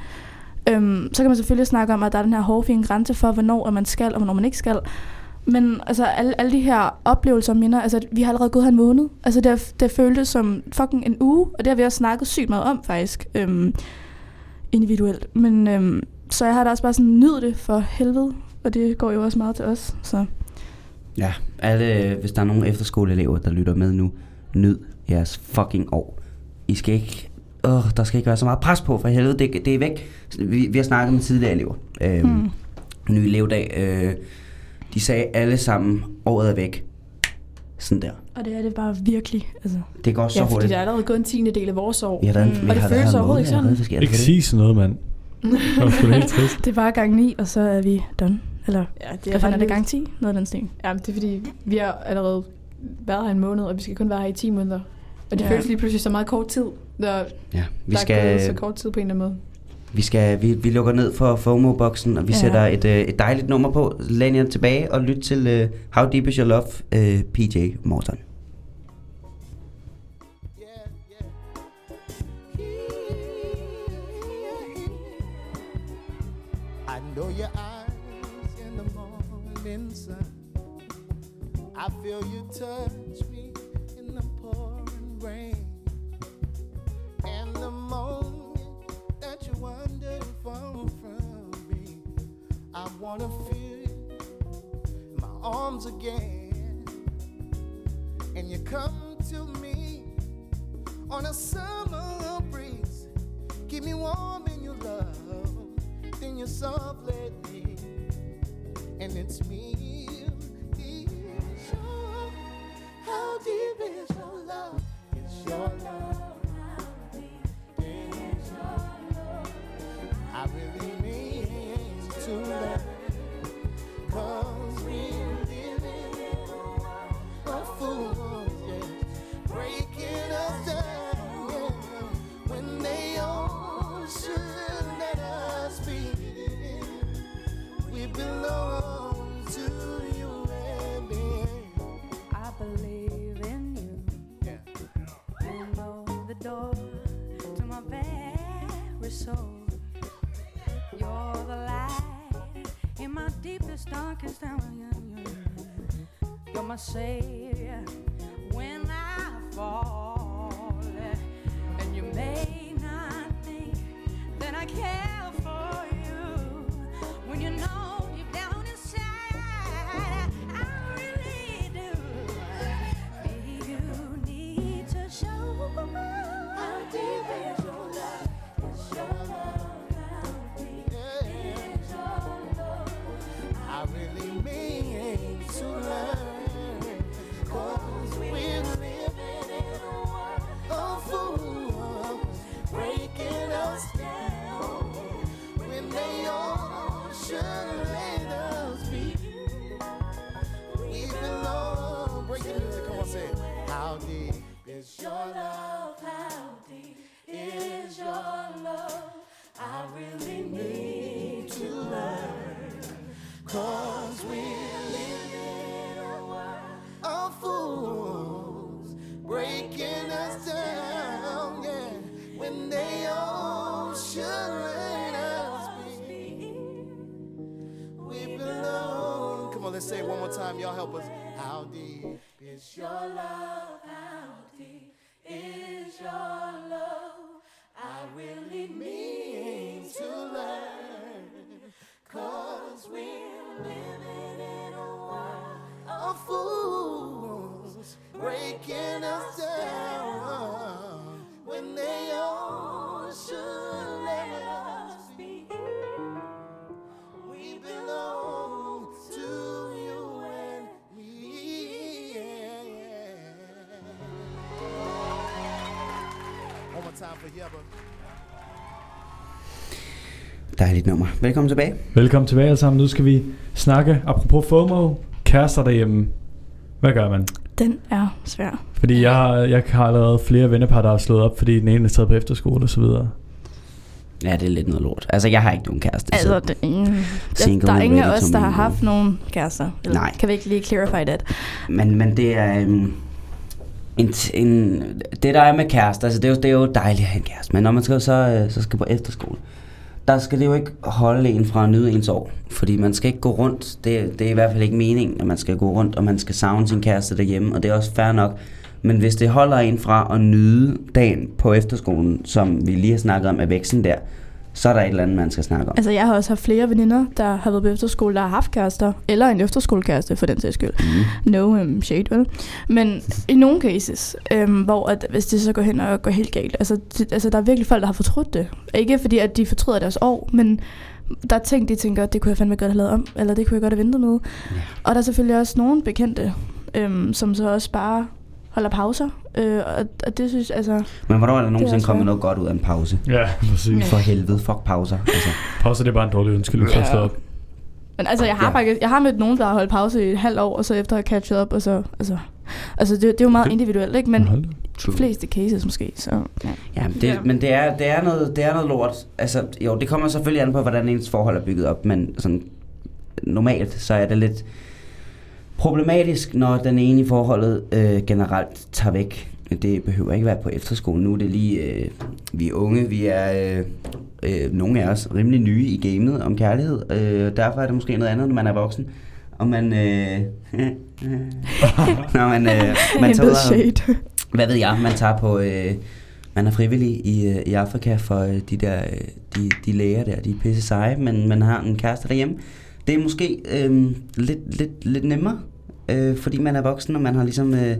Øhm, så kan man selvfølgelig snakke om, at der er den her hårfine grænse for, hvornår man skal, og hvornår man ikke skal. Men altså, alle, alle de her oplevelser og minder, altså, vi har allerede gået her en måned. Altså, det, det føltes som fucking en uge, og det har vi også snakket sygt meget om, faktisk. Øhm, individuelt. Men øhm, så jeg har da også bare sådan, nyd det for helvede, og det går jo også meget til os. Så Ja, alle, hvis der er nogle efterskoleelever, der lytter med nu, nyd jeres fucking år. I skal ikke, åh, der skal ikke være så meget pres på, for helvede, det, det er væk. Vi, vi har snakket med tidligere elever. Øhm, mm. Ny elevdag, øh, de sagde alle sammen, året er væk. Sådan der. Og det er det bare virkelig. Altså. Det går så Ja, fordi hurtigt. der er allerede gået en tiende del af vores år. Vi har da, Mm. Og det føles overhovedet ikke sådan. hvad der Ikke det? sige sådan noget, mand. Det helt trist. Det er bare gang 9, og så er vi done. Eller Ja, det hvad er, fanden er det gang 10? Noget af den stil. Ja, men det er fordi, vi har allerede været her en måned, og vi skal kun være her i 10 måneder. Og det Ja. ja. føles lige pludselig så meget kort tid, når Ja, vi der er gået så skal, kort tid på en eller anden måde. Vi, skal, vi, vi lukker ned for FOMO-boksen, og vi Ja. sætter et, øh, et dejligt nummer på. Læn jer tilbage og lyt til øh, How Deep Is Your Love, øh, PJ Morton. Your eyes in the morning sun. I feel wanna feel my arms again. And you come to me on a summer breeze. Keep me warm in your love, then you softly me, and it's me. say. It. How Dejligt nummer. Velkommen tilbage. Velkommen tilbage alle sammen. Nu skal vi snakke, apropos FOMO, kærester derhjemme. Hvad gør man? Den er svær. Fordi jeg har, jeg har allerede flere vennepar, der har slået op, fordi den ene er taget på efterskole og så videre. Ja, det er lidt noget lort. Altså, jeg har ikke nogen kæreste. Altså, så det, mm, Single der er ingen af os, der har haft nogen kærester. Eller, Nej. Kan vi ikke lige clarify det? Men, men det er en, en, en, det der er med kærester, altså det er, jo, det er jo dejligt at have en kæreste, men når man skal, så, øh, så skal på efterskole, der skal det jo ikke holde en fra at nyde ens år, fordi man skal ikke gå rundt, det, det er i hvert fald ikke meningen, at man skal gå rundt, og man skal savne sin kæreste derhjemme, og det er også fair nok, men hvis det holder en fra at nyde dagen på efterskolen, som vi lige har snakket om, af væksten der, så er der et eller andet, man skal snakke om. Altså, jeg har også haft flere veninder, der har været på efterskole, der har haft kærester. Eller en efterskolekæreste, for den sags skyld. Mm. No um, shade, vel? Men i nogle cases, øhm, hvor at, hvis det så går hen og går helt galt, altså, det, altså der er virkelig folk, der har fortrudt det. Ikke fordi, at de fortryder deres år, men der er ting, de tænker, det kunne jeg fandme godt have lavet om, eller det kunne jeg godt have ventet med. Ja. Og der er selvfølgelig også nogle bekendte, øhm, som så også bare holder pauser. Øh, og, og det synes altså... Men hvornår er der nogensinde kommet noget godt ud af en pause? Ja, præcis. For helvede, fuck pauser. Altså. Pause det er bare en dårlig undskyldning for at stå op. Men altså, jeg har, Ja. faktisk, jeg har mødt nogen, der har holdt pause i et halvt år, og så efter har catchet op, og så... Altså, altså det, det er jo meget individuelt, ikke? Men de fleste cases måske, så... Ja. Ja, men det, Ja. men det er, det, er noget, det er noget lort. Altså, jo, det kommer selvfølgelig an på, hvordan ens forhold er bygget op, men sådan, normalt så er det lidt problematisk, når den ene i forholdet øh, generelt tager væk. Det behøver ikke være på efterskole. Nu er det lige, øh, vi er unge, vi er øh, øh, nogle af os rimelig nye i gamet om kærlighed. Øh, derfor er det måske noget andet, når man er voksen. Og man, øh, når man, øh, man tager ud hvad ved jeg, man tager på, øh, man er frivillig i, øh, i Afrika for øh, de der, øh, de, de læger der, de er pisse seje, men man har en kæreste derhjemme. Det er måske øh, lidt, lidt, lidt nemmere, øh, fordi man er voksen, og man har ligesom, øh,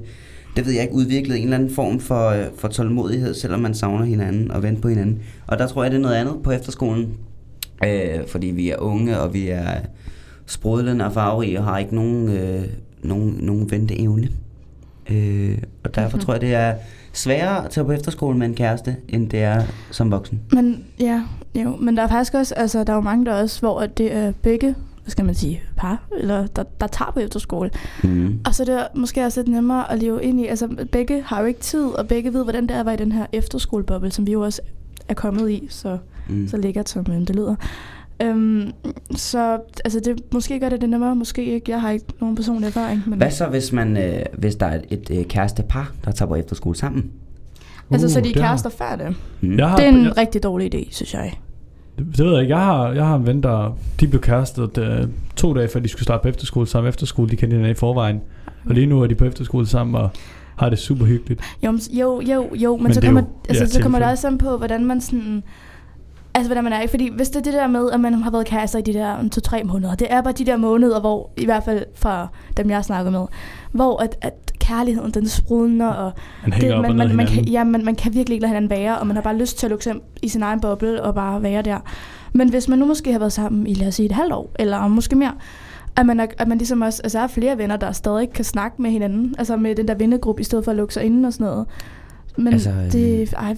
det ved jeg ikke, udviklet en eller anden form for, øh, for tålmodighed, selvom man savner hinanden og venter på hinanden. Og der tror jeg, det er noget andet på efterskolen, øh, fordi vi er unge, og vi er sprudlende og farverige, og har ikke nogen, øh, nogen, nogen venteevne. Øh, og derfor Mhm. tror jeg, det er sværere at tage på efterskole med en kæreste, end det er som voksen. Men ja, jo, men der er faktisk også, altså der er jo mange der også, hvor det er begge, hvad skal man sige, par, eller der, der tager på efterskole. Mm. Og så er det måske også lidt nemmere at leve ind i, altså begge har jo ikke tid, og begge ved, hvordan det er at være i den her efterskoleboble, som vi jo også er kommet i, så, Mm. så lækkert som øhm, det lyder. Øhm, så altså det, måske gør det det nemmere, måske ikke. Jeg har ikke nogen personlig erfaring. Men, Hvad så, hvis, man, øh, hvis der er et, et øh, kærestepar, der tager på efterskole sammen? altså så Uh, de er det har- kærester før det. Mm. Jeg har, Det er en jeg, rigtig dårlig idé, synes jeg. Det, ved jeg ikke. Jeg har, jeg har en ven, der de blev kærestet øh, to dage før de skulle starte på efterskole. Samme efterskole, de kendte hinanden i forvejen. Og lige nu er de på efterskole sammen og har det super hyggeligt. Jo, jo, jo, jo men, Men så er kommer, jo- altså, ja, så kommer det også an på, hvordan man sådan... Altså, hvordan man er, ikke? Fordi hvis det er det der med, at man har været kærester i de der um, to-tre måneder, det er bare de der måneder, hvor, i hvert fald fra dem, jeg snakker med, hvor at, at kærligheden, den sprudner, og hænger det, man, man, man, kan, ja, man, man kan virkelig ikke lade hinanden være, og man har bare lyst til at lukke sig i sin egen boble og bare være der. Men hvis man nu måske har været sammen i, lad os sige, et halvt år, eller måske mere, at man, er, at man ligesom også, altså er flere venner, der stadig kan snakke med hinanden, altså med den der vennegruppe, i stedet for at lukke sig inde og sådan noget. Men Altså, altså, øhm, det, ej,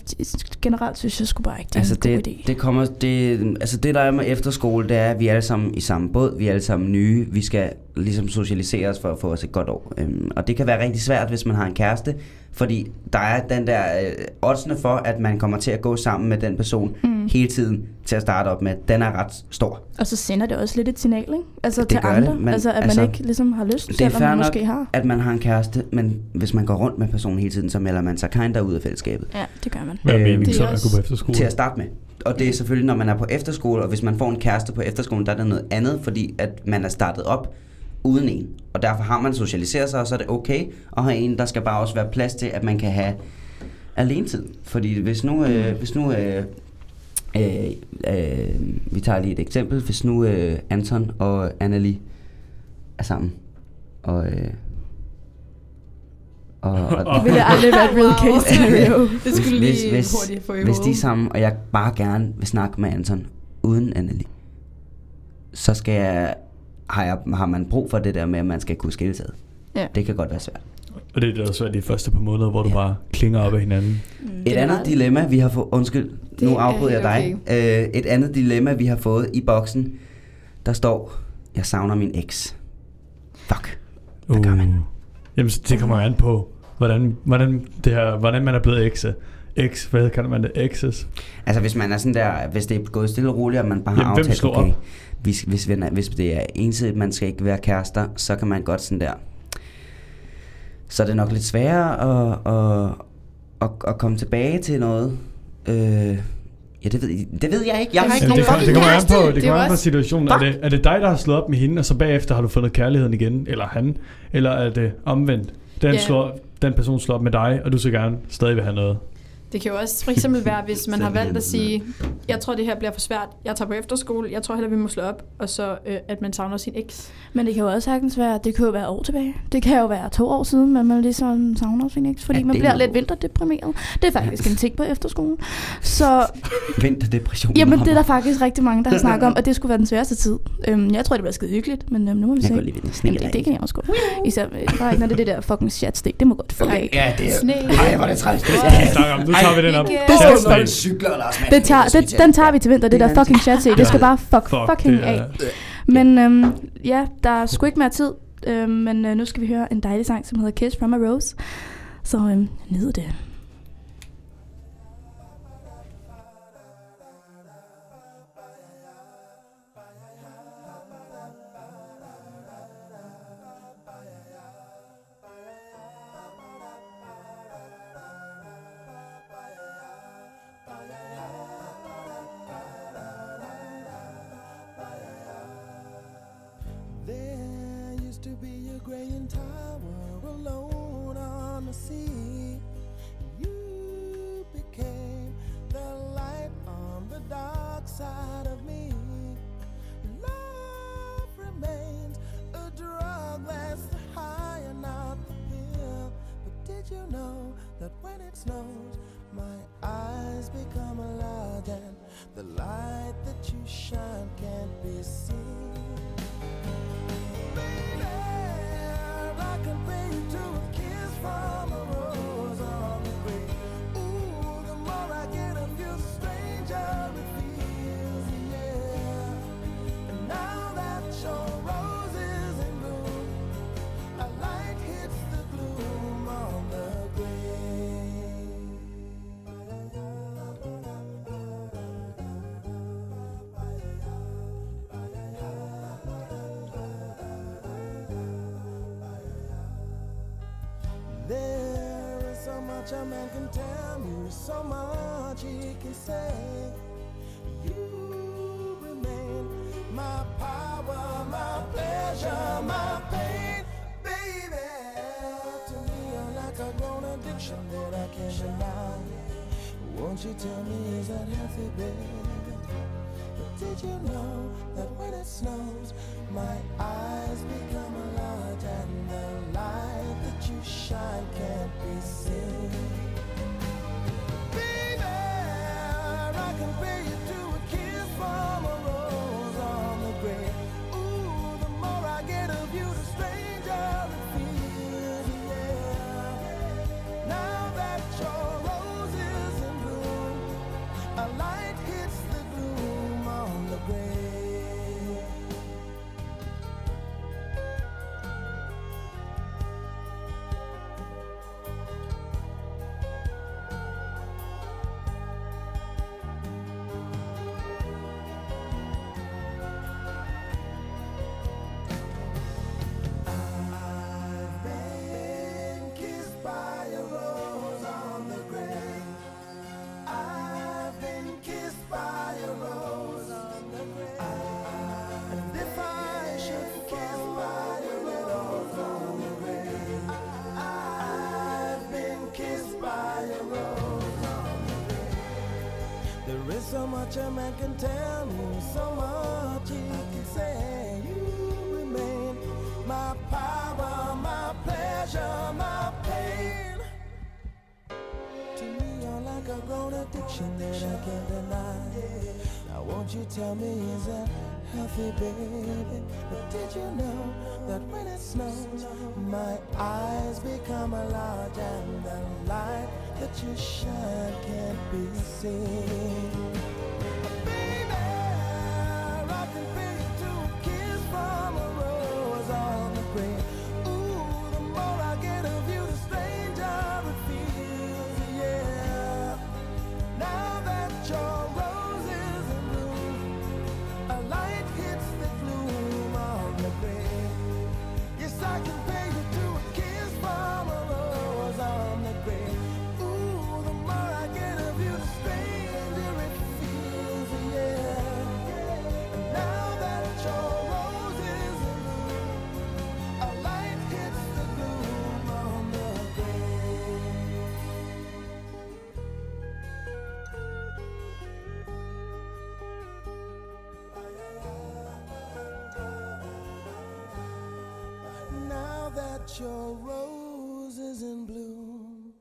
generelt synes jeg sgu bare ikke, det er Altså en god det, idé. det kommer, det, altså det der er med efterskole, det er, at vi er alle sammen i samme båd, vi er alle sammen nye, vi skal ligesom socialisere os for at få os et godt år. Øhm, og det kan være rigtig svært, hvis man har en kæreste, fordi der er den der øh, oddsene for, at man kommer til at gå sammen med den person Mm. Hele tiden til at starte op med, den er ret stor. Og så sender det også lidt et signal, ikke? Altså Det til gør andre, det, men altså at altså, man ikke ligesom har lyst, det er selvom man nok. måske har. At man har en kæreste, men hvis man går rundt med personen hele tiden, så melder man sig kinda ud af fællesskabet. Ja, det gør man. Hvad er Øh, meningen det er så at også- gå på efterskole? til at starte med. Og det er selvfølgelig, når man er på efterskole, og hvis man får en kæreste på efterskolen, der er det noget andet, fordi at man er startet op uden en. Og derfor har man socialiseret sig, og så er det okay at have en, der skal bare også være plads til, at man kan have alenetid. Fordi hvis nu, øh, hvis nu øh, øh, øh, vi tager lige et eksempel, hvis nu øh, Anton og Annelie er sammen, og, øh, og, og, Det ville aldrig være et real case scenario. Det skulle hvis, lige hvis, hurtigt få i hvis de er sammen, og jeg bare gerne vil snakke med Anton uden Annelie, så skal jeg, har, jeg, har man brug for det der med, at man skal kunne skille sig. ad. Ja. Det kan godt være svært. Og det er er svært de første par måneder, hvor du Ja. bare klinger op af hinanden. Mm, Et det andet dilemma, vi har fået... Undskyld, Det nu er afbryder jeg dig. Øh, et andet dilemma, vi har fået i boksen, der står, jeg savner min eks. Fuck. Hvad gør man? Uh. Jamen, så det kommer an på, hvordan, hvordan, det her, hvordan man er blevet ekse. X, hvad kalder man det? X's. Altså hvis man er sådan der, hvis det er gået stille og roligt, og man bare har Jamen, aftalt, okay, op? hvis, hvis, vi, hvis det er ensidigt, man skal ikke være kærester, så kan man godt sådan der, så er det nok lidt sværere at, at, at, at komme tilbage til noget. Øh, ja, det ved, det ved jeg ikke. Jeg har ikke Jamen, nogen det, det kommer an på, det Det er kommer an på situationen. Er det, er det dig, der har slået op med hende, og så bagefter har du fundet kærligheden igen? Eller han? Eller er det omvendt? Den, Ja. slår, den person slår op med dig, og du så gerne stadig vil have noget. Det kan jo også for eksempel være, hvis man har valgt at sige, jeg tror, det her bliver for svært. Jeg tager på efterskole. Jeg tror heller, vi må slå op. Og så, øh, at man savner sin eks. Men det kan jo også sagtens være, det kan jo være år tilbage. Det kan jo være to år siden, men man ligesom savner sin eks, fordi Ja, man er bliver jo- lidt vinterdeprimeret. Det er faktisk en ting på efterskolen. Så Vinterdepression. jamen, det er der faktisk rigtig mange, der har snakket om, at det skulle være den sværeste tid. Øhm, jeg tror, det bliver skide hyggeligt, men øhm, nu må vi Jeg se. det, det kan jeg også godt. Især øh, bare ikke, når det er det der fucking chat stik. Det må godt fuck af. Ja, det er... Sne. Ej, hvor er det træls. Det om. Tager vi den op. Det skal- Chat state. cykler, Lars. Det tager, det, den tager vi til vinter, det der fucking chat Det skal bare fuck, Fuck, fucking det af. Men øhm, ja, der er sgu ikke mere tid. Øhm, men øh, nu skal vi høre en dejlig sang, som hedder Kiss from a Rose. Så øhm, nyd det. Did you know that when it snows, my eyes man can tell me, so much he can say. You remain my power, my pleasure, my pain. To me, you're like a grown addiction that I can't deny. Now, won't you tell me, is that healthy, baby? But did you know that when it snows, my eyes become a large and the light that you shine can't be seen? Your roses in bloom.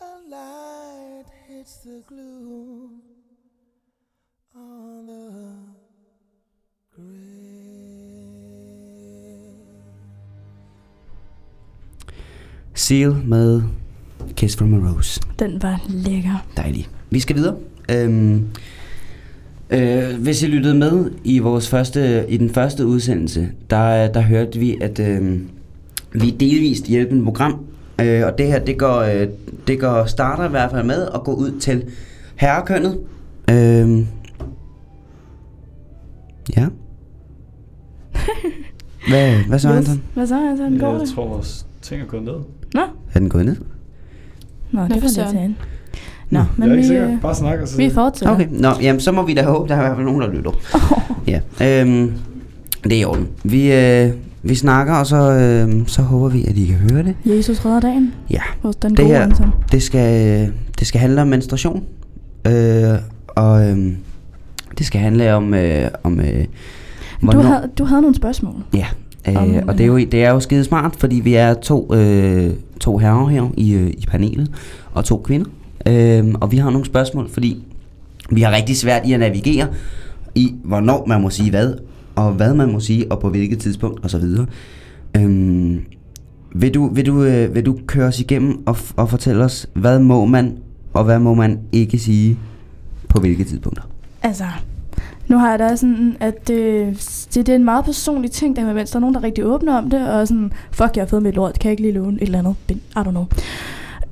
A light hits the glue on the grave. Seal med Kiss from a Rose. Den var lækker. Dejligt. Vi skal videre. Øhm, øh, hvis I lyttede med i vores første, i den første udsendelse, der, der hørte vi, at øh, vi er delvist hjælpende program, øh, og det her, det går, øh, det går starter i hvert fald med at gå ud til herrekønnet. Øh, ja. Hvad, hvad så, Anton? Hvad så, Anton? Går Jeg det? tror, vores ting er gået ned. Nå, Er den gået ned? Nå, det for var lidt søren. til Nå, jeg men er ikke vi, sikker. øh, Bare snak og så vi fortsætter. Okay, nå, jamen så må vi da håbe, der er i hvert fald nogen, der lytter. Ja, øhm, det er i orden. Vi, øh, vi snakker, og så, øh, så håber vi, at I kan høre det. Jesus redder dagen. Ja, Hos den det gode her, Anton. det skal, øh, det skal handle om menstruation. Øh, og øh, det skal handle om, øh, om øh, Du havde, du havde nogle spørgsmål. Ja, øh, Om, og det er, jo, det er jo skide smart, fordi vi er to, øh, to herrer her i, øh, i panelet, og to kvinder. Øh, og vi har nogle spørgsmål, fordi vi har rigtig svært i at navigere i, hvornår man må sige hvad, og hvad man må sige, og på hvilket tidspunkt, osv. Øhm, vil, du, vil, du, øh, vil du køre os igennem og, og fortælle os, hvad må man, og hvad må man ikke sige på hvilke tidspunkter? Altså, nu har jeg da sådan, at øh, det, det er en meget personlig ting, der med mens der er nogen, der er rigtig åbne om det, og sådan, fuck, jeg har fået mit lort, kan jeg ikke lige låne et eller andet I don't know.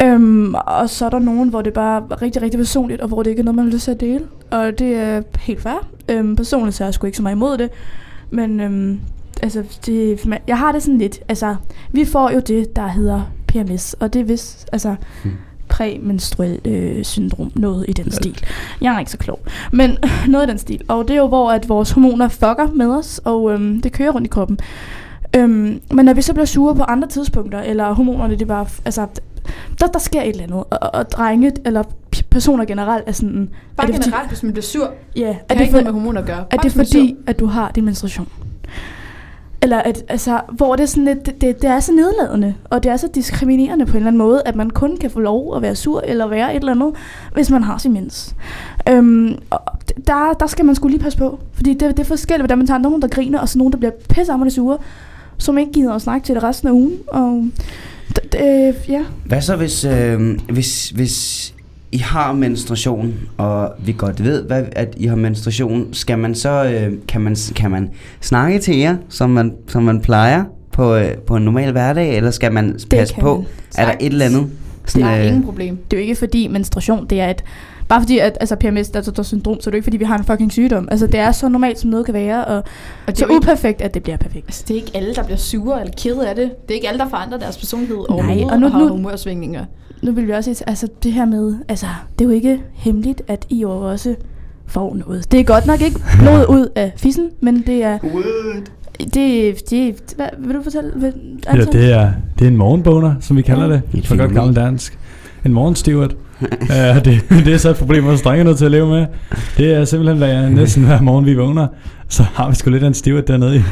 Øhm, og så er der nogen, hvor det bare er rigtig, rigtig personligt, og hvor det ikke er noget, man har lyst til at dele. Og det er helt fair. Øhm, personligt så er jeg sgu ikke så meget imod det. Men øhm, altså, det, man- jeg har det sådan lidt, altså, vi får jo det, der hedder PMS, og det er vist, altså, Hmm. præmenstruel øh, syndrom, noget i den stil. Jeg er ikke så klog. Men noget i den stil. Og det er jo, hvor at vores hormoner fucker med os, og øhm, det kører rundt i kroppen. Øhm, men når vi så bliver sure på andre tidspunkter, eller hormonerne, det er bare, altså, der, der sker et eller andet. Og, og drenge, eller personer generelt, er sådan... Bare er det generelt, hvis man bliver sur, Fordi, ja, er det det, ikke for, noget med hormoner at gøre. er Bare det er fordi, at du har din menstruation? Eller at, altså, hvor det er sådan lidt, det, det, det er så nedladende, og det er så diskriminerende på en eller anden måde, at man kun kan få lov at være sur eller være et eller andet, hvis man har sin mens. Øhm, og der, der skal man skulle lige passe på, fordi det, det er forskelligt, hvordan man tager nogen, der griner, og så nogen, der bliver pissehammerende sure, som ikke gider at snakke til det resten af ugen. Og d- d- ja, Hvad så hvis, øh, hvis, hvis I har menstruation, og vi godt ved, hvad, at I har menstruation, skal man så, øh, kan, man, kan man snakke til jer, som man, som man plejer på, øh, på en normal hverdag, eller skal man passe på? man Er der et eller andet? Der er ingen problem. det er jo ikke fordi menstruation, det er et... Bare fordi, at altså, PMS, altså, der er syndrom, så er det ikke fordi, vi har en fucking sygdom. Altså, det er så normalt, som noget kan være, og, Og det så er, uperfekt, at det bliver perfekt. altså, det er ikke alle, der bliver sure eller kede af det. Det er ikke alle, der forandrer deres personlighed Nej, og nu- og har nu- humørsvingninger. Nu vil vi også sige, altså det her med, altså det er jo ikke hemmeligt, at I jo også får noget. Det er godt nok ikke blod ud af fissen, men det er... Det, det, hvad, vil du fortælle? Vil, Ja, det er, det er en morgenboner, som vi kalder Ja. det. Et For godt gammel dansk. En morgensteward. uh, det, det er så et problem, vores drenge er nødt til at leve med. Det er simpelthen, hvad jeg næsten hver morgen vi vågner, så har vi sgu lidt af en steward dernede i, i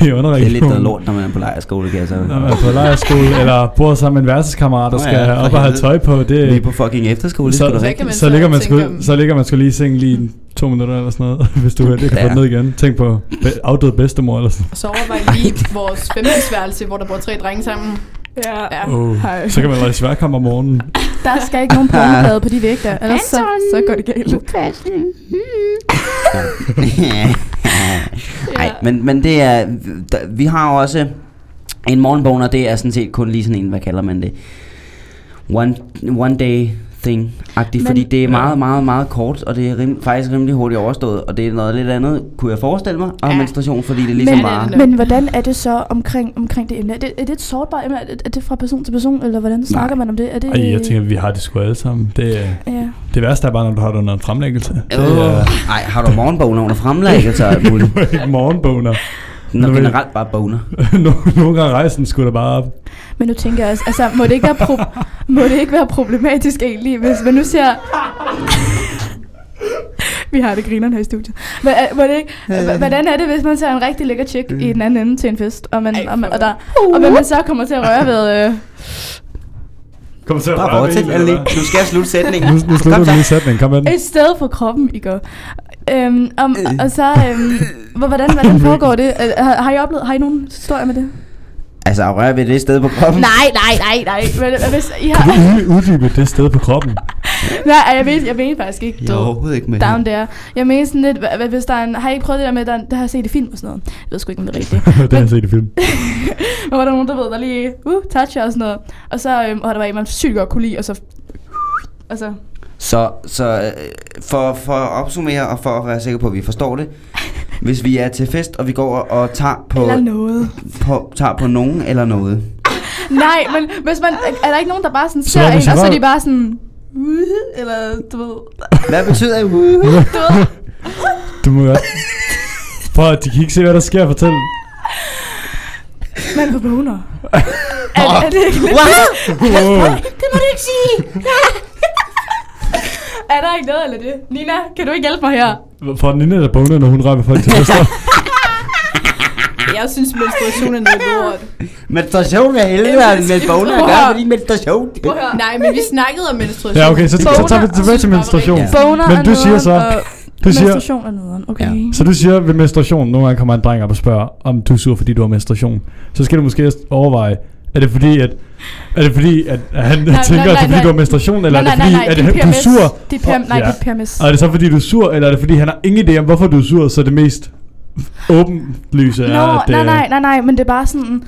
Det er underregionen. lidt noget lort, når man er på lejerskole, kan jeg så. Når man er på lejrskole, eller bor sammen med en værelseskammerat, der skal ja, op og have tøj på. Det, Vi er på fucking efterskole, det så, er sgu da så så, så ligger man sgu, så ligger man sgu lige i seng lige to minutter eller sådan noget, hvis du heldig kan få Ja. den ned igen. Tænk på be- afdød bedstemor eller sådan Og så overvej lige vores femtersværelse, hvor der bor tre drenge sammen. Ja. Ja. oh, Hej. Så kan man lege sværkamp om morgenen. Der skal ikke nogen pornoblade på de vægge der, ellers så, så går det galt. Nej, men, men det er, der, vi har jo også en morgenboner, det er sådan set kun lige sådan en, hvad kalder man det? One, one day thing Men- fordi det er Ja. meget, meget, meget kort, og det er rim, faktisk rimelig hurtigt overstået, og det er noget lidt andet, kunne jeg forestille mig, om Ja. menstruation, fordi det er ligesom Men- bare... Men hvordan er det så omkring, omkring det emne? Er det, er det et sårbart emne? Er det, er det fra person til person, eller hvordan snakker man om det? Er det Ej, jeg tænker, vi har det sgu alle sammen. Det, Ja. det værste er bare, når du har det under en fremlæggelse. Det Øh, ej, har du morgenboner under fremlæggelse muligt? ikke morgenboner. Nå, Nu vil- generelt bare boner. Nogle gange rejsen skulle da bare op. Men nu tænker jeg også, altså må det ikke være, pro- må det ikke være problematisk egentlig, hvis man nu ser... Vi har det grineren her i studiet. Øh, det ikke, h- hvordan er det, hvis man tager en rigtig lækker chick i den anden ende til en fest, og, man, og, man, og, der, og hvad man så kommer til at røre ved... Øh, Kom til at Bare fortsæt, hvad? Nu skal slutte sætningen. Nu, nu slutter du lige sætningen, kom med den. et sted for kroppen, I går. Øhm, om, og så, øhm, hvordan, hvordan foregår det? Øh, Har, har I oplevet, har I nogen historier med det? Altså, at røre ved det sted på kroppen. Nej, nej, nej, nej. Men, hvis I Kan har, du ud- uddybe det sted på kroppen? nej, jeg ved, jeg ved faktisk ikke. Jeg du er ved, overhovedet ikke med. Down there. Jeg mener sådan lidt, hva- hva- hvis der er en, har I ikke prøvet det der med, der, der har set i film og sådan noget? Jeg ved sgu ikke, om det er rigtigt. det har jeg set i film. Men var der nogen, der ved, der lige, uh, toucher og sådan noget. Og så, øhm, og der var en, man sygt godt kunne lide, og så, og så, Så, så øh, for, for at opsummere og for at være sikker på, at vi forstår det. Hvis vi er til fest, og vi går og tager på, eller noget. på, tager på nogen eller noget. Nej, men hvis man, er der ikke nogen, der bare sådan Så ser hvad en, og så er de bare sådan, eller du ved, Hvad betyder det? du ved. Du må godt. Prøv at de kan ikke se, hvad der sker. Fortæl. Man får boner. er, er det ikke lidt? Wow. Det må du ikke sige. Er der ikke noget eller det? Nina, kan du ikke hjælpe mig her? For den inde der boner, når hun ved folk til fester. Jeg synes, menstruation er noget lort. Menstruation er helvede, med boner at gøre, fordi menstruation. Nej, men vi snakkede om menstruation. Ja, okay, så, så tager vi tilbage til menstruation. Ja. Boner Men er du siger så- Du siger, menstruation er nederen, okay. Ja. så du siger ved menstruation, nogle gange kommer en dreng op og spørger, om du er sur, fordi du har menstruation. Så skal du måske overveje, er det fordi, at, er det fordi, at han Nej, tænker, nej, at det er fordi, nej, du har menstruation, eller nej, er det nej, fordi, nej, at det er han- du er sur? Det er PM, nej, Ja. det er PMS. Og er det så fordi, du er sur, eller er det fordi, han har ingen idé om, hvorfor du er sur, så det mest åbenlyse er, Nå, at det nej, nej, nej, nej, men det er bare sådan...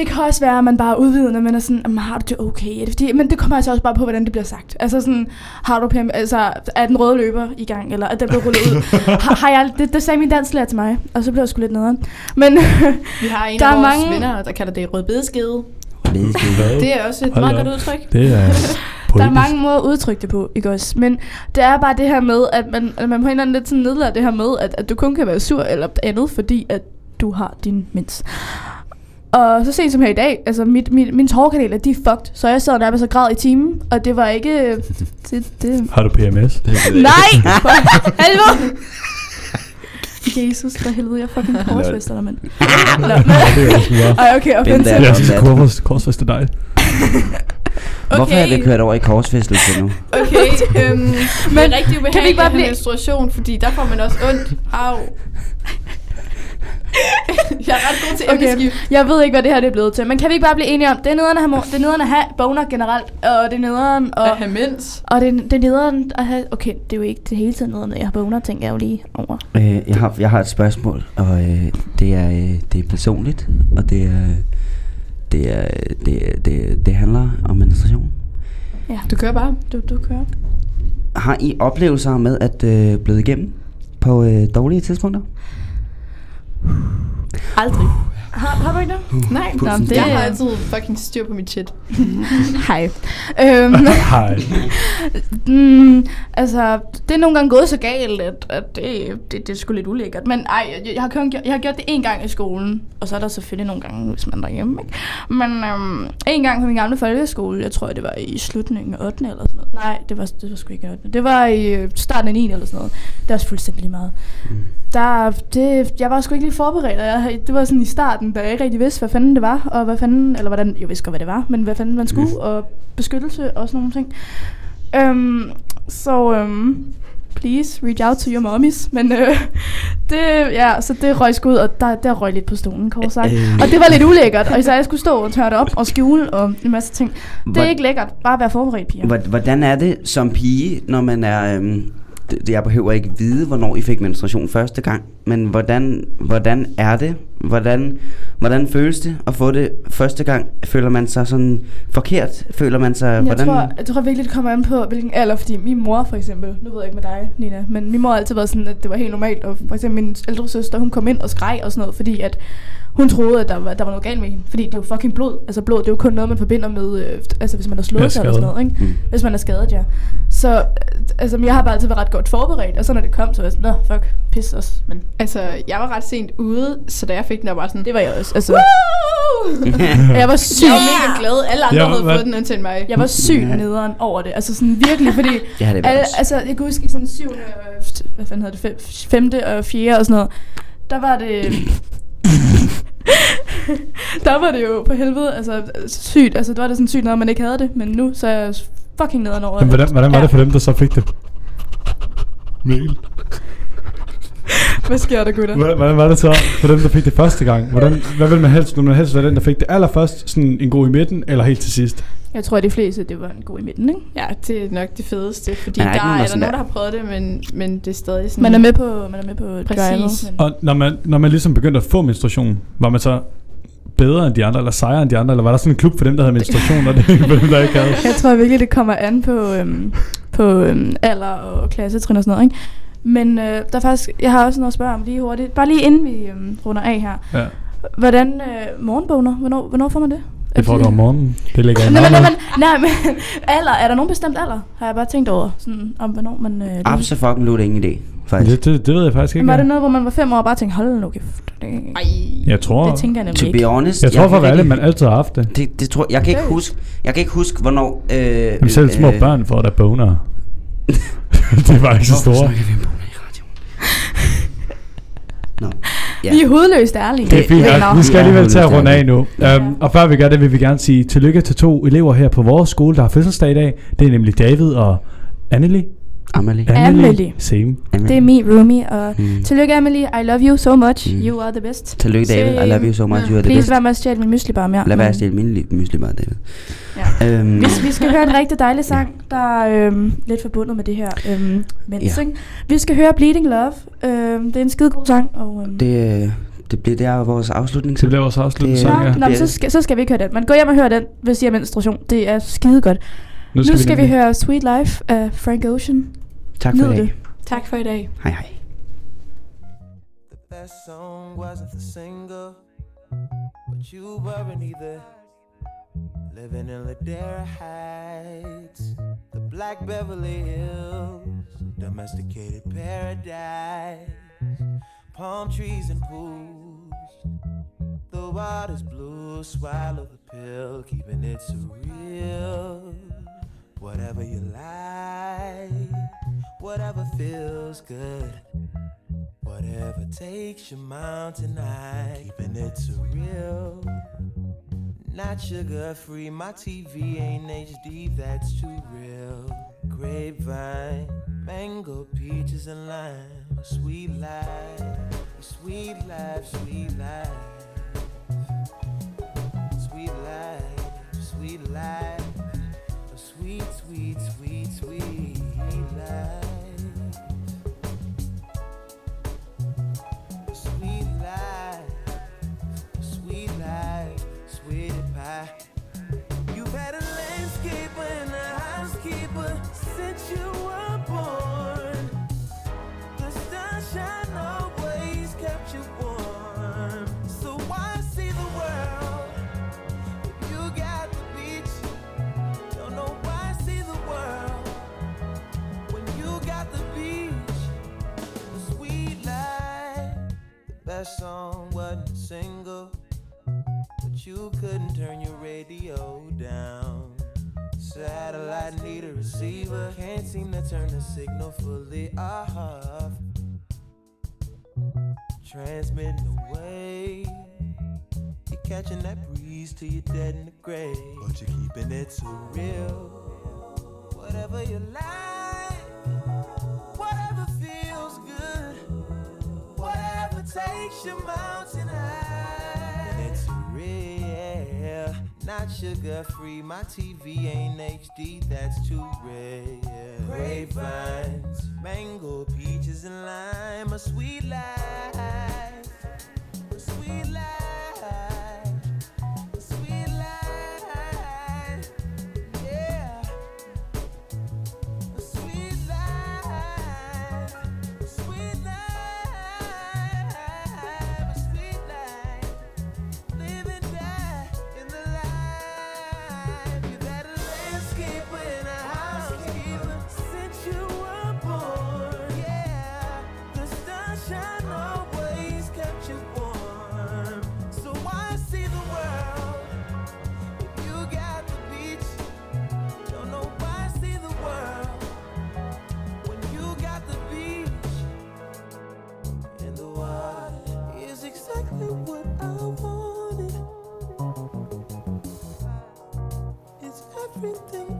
Det kan også være, at man bare er udvidende, men er sådan, "Jamen, har du det okay? Er det fordi, men det kommer altså også bare på, hvordan det bliver sagt. Altså sådan, har du PM, altså, er den røde løber i gang, eller er den blevet rullet ud? har, har jeg, det, det sagde min dansklærer til mig, og så blev jeg sgu lidt nederen. Men Vi har en Der af er vores mange- venner, der kalder det rødbedeskede. Det er også et Hold meget da godt op. udtryk. Det er der er mange måder at udtrykke det på, ikke også? Men det er bare det her med, at man, at man på en eller anden lidt sådan nedlader det her med, at, at du kun kan være sur eller andet, fordi at du har din mens. Og så sent som her i dag, altså mit, mit, mine tårerkanaler, de er fucked. Så jeg sad nærmest og græd i timen, og det var ikke... Det, det, Har du PMS? nej! For helvede! Jesus, for helvede, jeg fucking korsfester dig, mand. Er meget. ej, okay, there. Jeg skal kors, korsfeste dig. Hvorfor er det Okay. kørt over i korsfæstelse nu? Okay, øhm, men det er rigtig ubehageligt kan vi ikke bare blive- menstruation, fordi der får man også ondt. Au. jeg er ret god til Okay, emneskift. jeg ved ikke, hvad det her det er blevet til, men kan vi ikke bare blive enige om, det er nederen at have, det er nederen at have boner generelt, og det er nederen At og, have mens. og det, er- det er nederen at have, okay, det er jo ikke det hele tiden nederen, at jeg har boner, tænker jeg jo lige over. Øh, jeg, har, jeg har et spørgsmål, og øh, det, er, øh, det er personligt, og det er, det, er, det, det, det handler om menstruation. Ja, Du kører bare. du, du kører. Har I oplevelser med at øh, blive igennem på øh, dårlige tidspunkter? Whew. Aldrig. Har, har du ikke det? Nej, Nå, det... jeg har er- altid fucking styr på mit shit. Hej. Øhm, Hej. mm, altså, det er nogle gange gået så galt, at, at det, det, det er sgu lidt ulækkert. Men ej, jeg, jeg, har kun, jeg har gjort det en gang i skolen, og så er der selvfølgelig nogle gange, hvis man er derhjemme. Ikke? Men øhm, en gang på min gamle folkeskole, jeg tror, det var i slutningen af 8. eller sådan noget. Nej, det var, det var sgu ikke 8. Det var i øh, starten af 9. eller sådan noget. Det var også fuldstændig lige meget. Der, det, jeg var sgu ikke lige forberedt, og jeg, det var sådan i starten, da jeg ikke rigtig vidste, hvad fanden det var, og hvad fanden, eller hvordan, jeg vidste godt, hvad det var, men hvad fanden man skulle, og beskyttelse og sådan nogle ting. Øhm, så øhm, please reach out to your mommies. Men øh, det, ja, så det røg ud, og der, der røg lidt på stolen, kort sagt. Øh. Og det var lidt ulækkert, og især jeg skulle stå og tørre det op og skjule og en masse ting. Det er Hvor- ikke lækkert, bare være forberedt, piger. Hvor- Hvordan er det som pige, når man er... Øhm, jeg behøver ikke vide, hvornår I fik menstruation første gang, men hvordan, hvordan er det? Hvordan, hvordan føles det at få det første gang? Føler man sig sådan forkert? Føler man sig... Jeg, hvordan, tror, jeg tror virkelig, det kommer an på, hvilken alder. Fordi min mor for eksempel, nu ved jeg ikke med dig, Nina, men min mor har altid været sådan, at det var helt normalt. Og for eksempel min ældre søster, hun kom ind og skreg og sådan noget, fordi at hun troede, at der var, der var noget galt med hende. Fordi det er jo fucking blod. Altså blod, det er jo kun noget, man forbinder med, øh, altså hvis man har slået sig eller sådan noget, ikke? Mm. Hvis man er skadet, ja. Så øh, altså, jeg har bare altid været ret godt forberedt, og så når det kom, så var jeg sådan, nå, fuck, pis også. Men Altså, jeg var ret sent ude, så da jeg fik den, der var sådan... det var jeg også. Altså, Woo! jeg var syg. Jeg var mega glad. Alle andre Ja, havde hvad- fået den indtil mig. Jeg var sygt Ja. nederen over det. Altså sådan virkelig, fordi Ja, det var Alle, altså, jeg kan huske i sådan 7. hvad fanden hedder det, fem, femte og fjerde og sådan noget, der var det... der var det jo på helvede, altså sygt, altså der var det sådan sygt, når man ikke havde det, men nu så er jeg fucking nederen over Men hvordan, hvordan var Ja. det for dem, der så fik det? Mail. Hvad sker der, gutter? Hvordan, hvordan var det så for dem, der fik det første gang? Hvordan, hvad vil man helst? Vil man helst være den, der fik det allerførst, sådan en god i midten, eller helt til sidst? Jeg tror, at de fleste, det var en god i midten, ikke? Ja, det er nok det fedeste, fordi er der er, der er nogen, der- har prøvet det, men, men det er stadig sådan... Man er med på, man er med på Præcis. drivet, men- Og når man, når man ligesom begyndte at få menstruation, var man så bedre end de andre, eller sejere end de andre, eller var der sådan en klub for dem, der havde menstruation, og det for dem, der ikke havde? Jeg tror virkelig, det kommer an på, øhm, på øhm, alder og klassetrin og sådan noget, ikke? Men øh, der er faktisk, jeg har også noget at spørge om lige hurtigt. Bare lige inden vi øhm, runder af her. Ja. Hvordan øh, morgenboner, hvornår, hvornår får man det? Det får du om morgenen. Det ligger i Nej, men, nej, men, nej, men alder, er der nogen bestemt alder? Har jeg bare tænkt over, sådan, om hvornår man... Øh, Absolut fucking ingen idé, faktisk. Det, det, det ved jeg faktisk ikke. Var det ja. noget, hvor man var fem år og bare tænkte, hold nu kæft. Det, Ej, Jeg tror, det tænker jeg nemlig To ikke. be honest, jeg tror for ikke- man altid har haft det. det, det tror, jeg kan ikke Okay. huske, jeg kan ikke huske, hvornår... Øh, Men selv små børn får der boner. det var ikke så Hvorfor store. snakker vi om i radioen? Nå, ja. Vi er hovedløst ærlige. Det er fint. nok. Vi skal Ja, alligevel til at runde af nu. Ja. Um, og før vi gør det, vil vi gerne sige tillykke til to elever her på vores skole, der har fødselsdag i dag. Det er nemlig David og Anneli. Amelie. Amelie. Same. Det er min roomie, og Mm. tillykke Emily. I love you so much. Mm. You are the best. Tillykke David, I love you so much, you are the Please best. vær med at stjæle min mysli bare mere. Lad være at Men- stille min li- mysli bare, David. Ja. Øhm, Vi, vi skal høre en rigtig dejlig sang, der er øhm, lidt forbundet med det her øhm, mens, Ja. Vi skal høre Bleeding Love. Øhm, det er en skide god sang. Og, øhm, det, øh, det bliver der vores afslutning. Det bliver vores afsluttende Det- sang, Nå, ja. nå, så, skal, så skal vi ikke høre den. Men gå hjem og hør den, hvis I har menstruation. Det er skide godt. Nu skal, nu skal vi, nemlig- høre Sweet Life af Frank Ocean. Tak for Nyd i dag. det. tak for i dag. Hej hej. The best song wasn't the single, but you weren't either. Living in Ladera Heights, the Black Beverly Hills, domesticated paradise, palm trees and pools. The water's blue, swallow the pill, keeping it surreal. Whatever you like, whatever feels good. Whatever takes your mountain high, keeping it surreal. Not sugar free, my TV ain't HD, that's too real. Grapevine, mango, peaches, and lime. Sweet life, sweet life, sweet life. Sweet life, sweet life. Sweet, sweet, sweet, sweet life. Best song wasn't a single, but you couldn't turn your radio down. Satellite need a receiver, can't seem to turn the signal fully off. Transmitting away, you're catching that breeze till you're dead in the grave, but you're keeping it so real. Whatever you like, Takes your mountain high. It's real, not sugar free. My TV ain't HD, that's too rare. Grapevines, mango, peaches, and lime. A sweet life, everything. I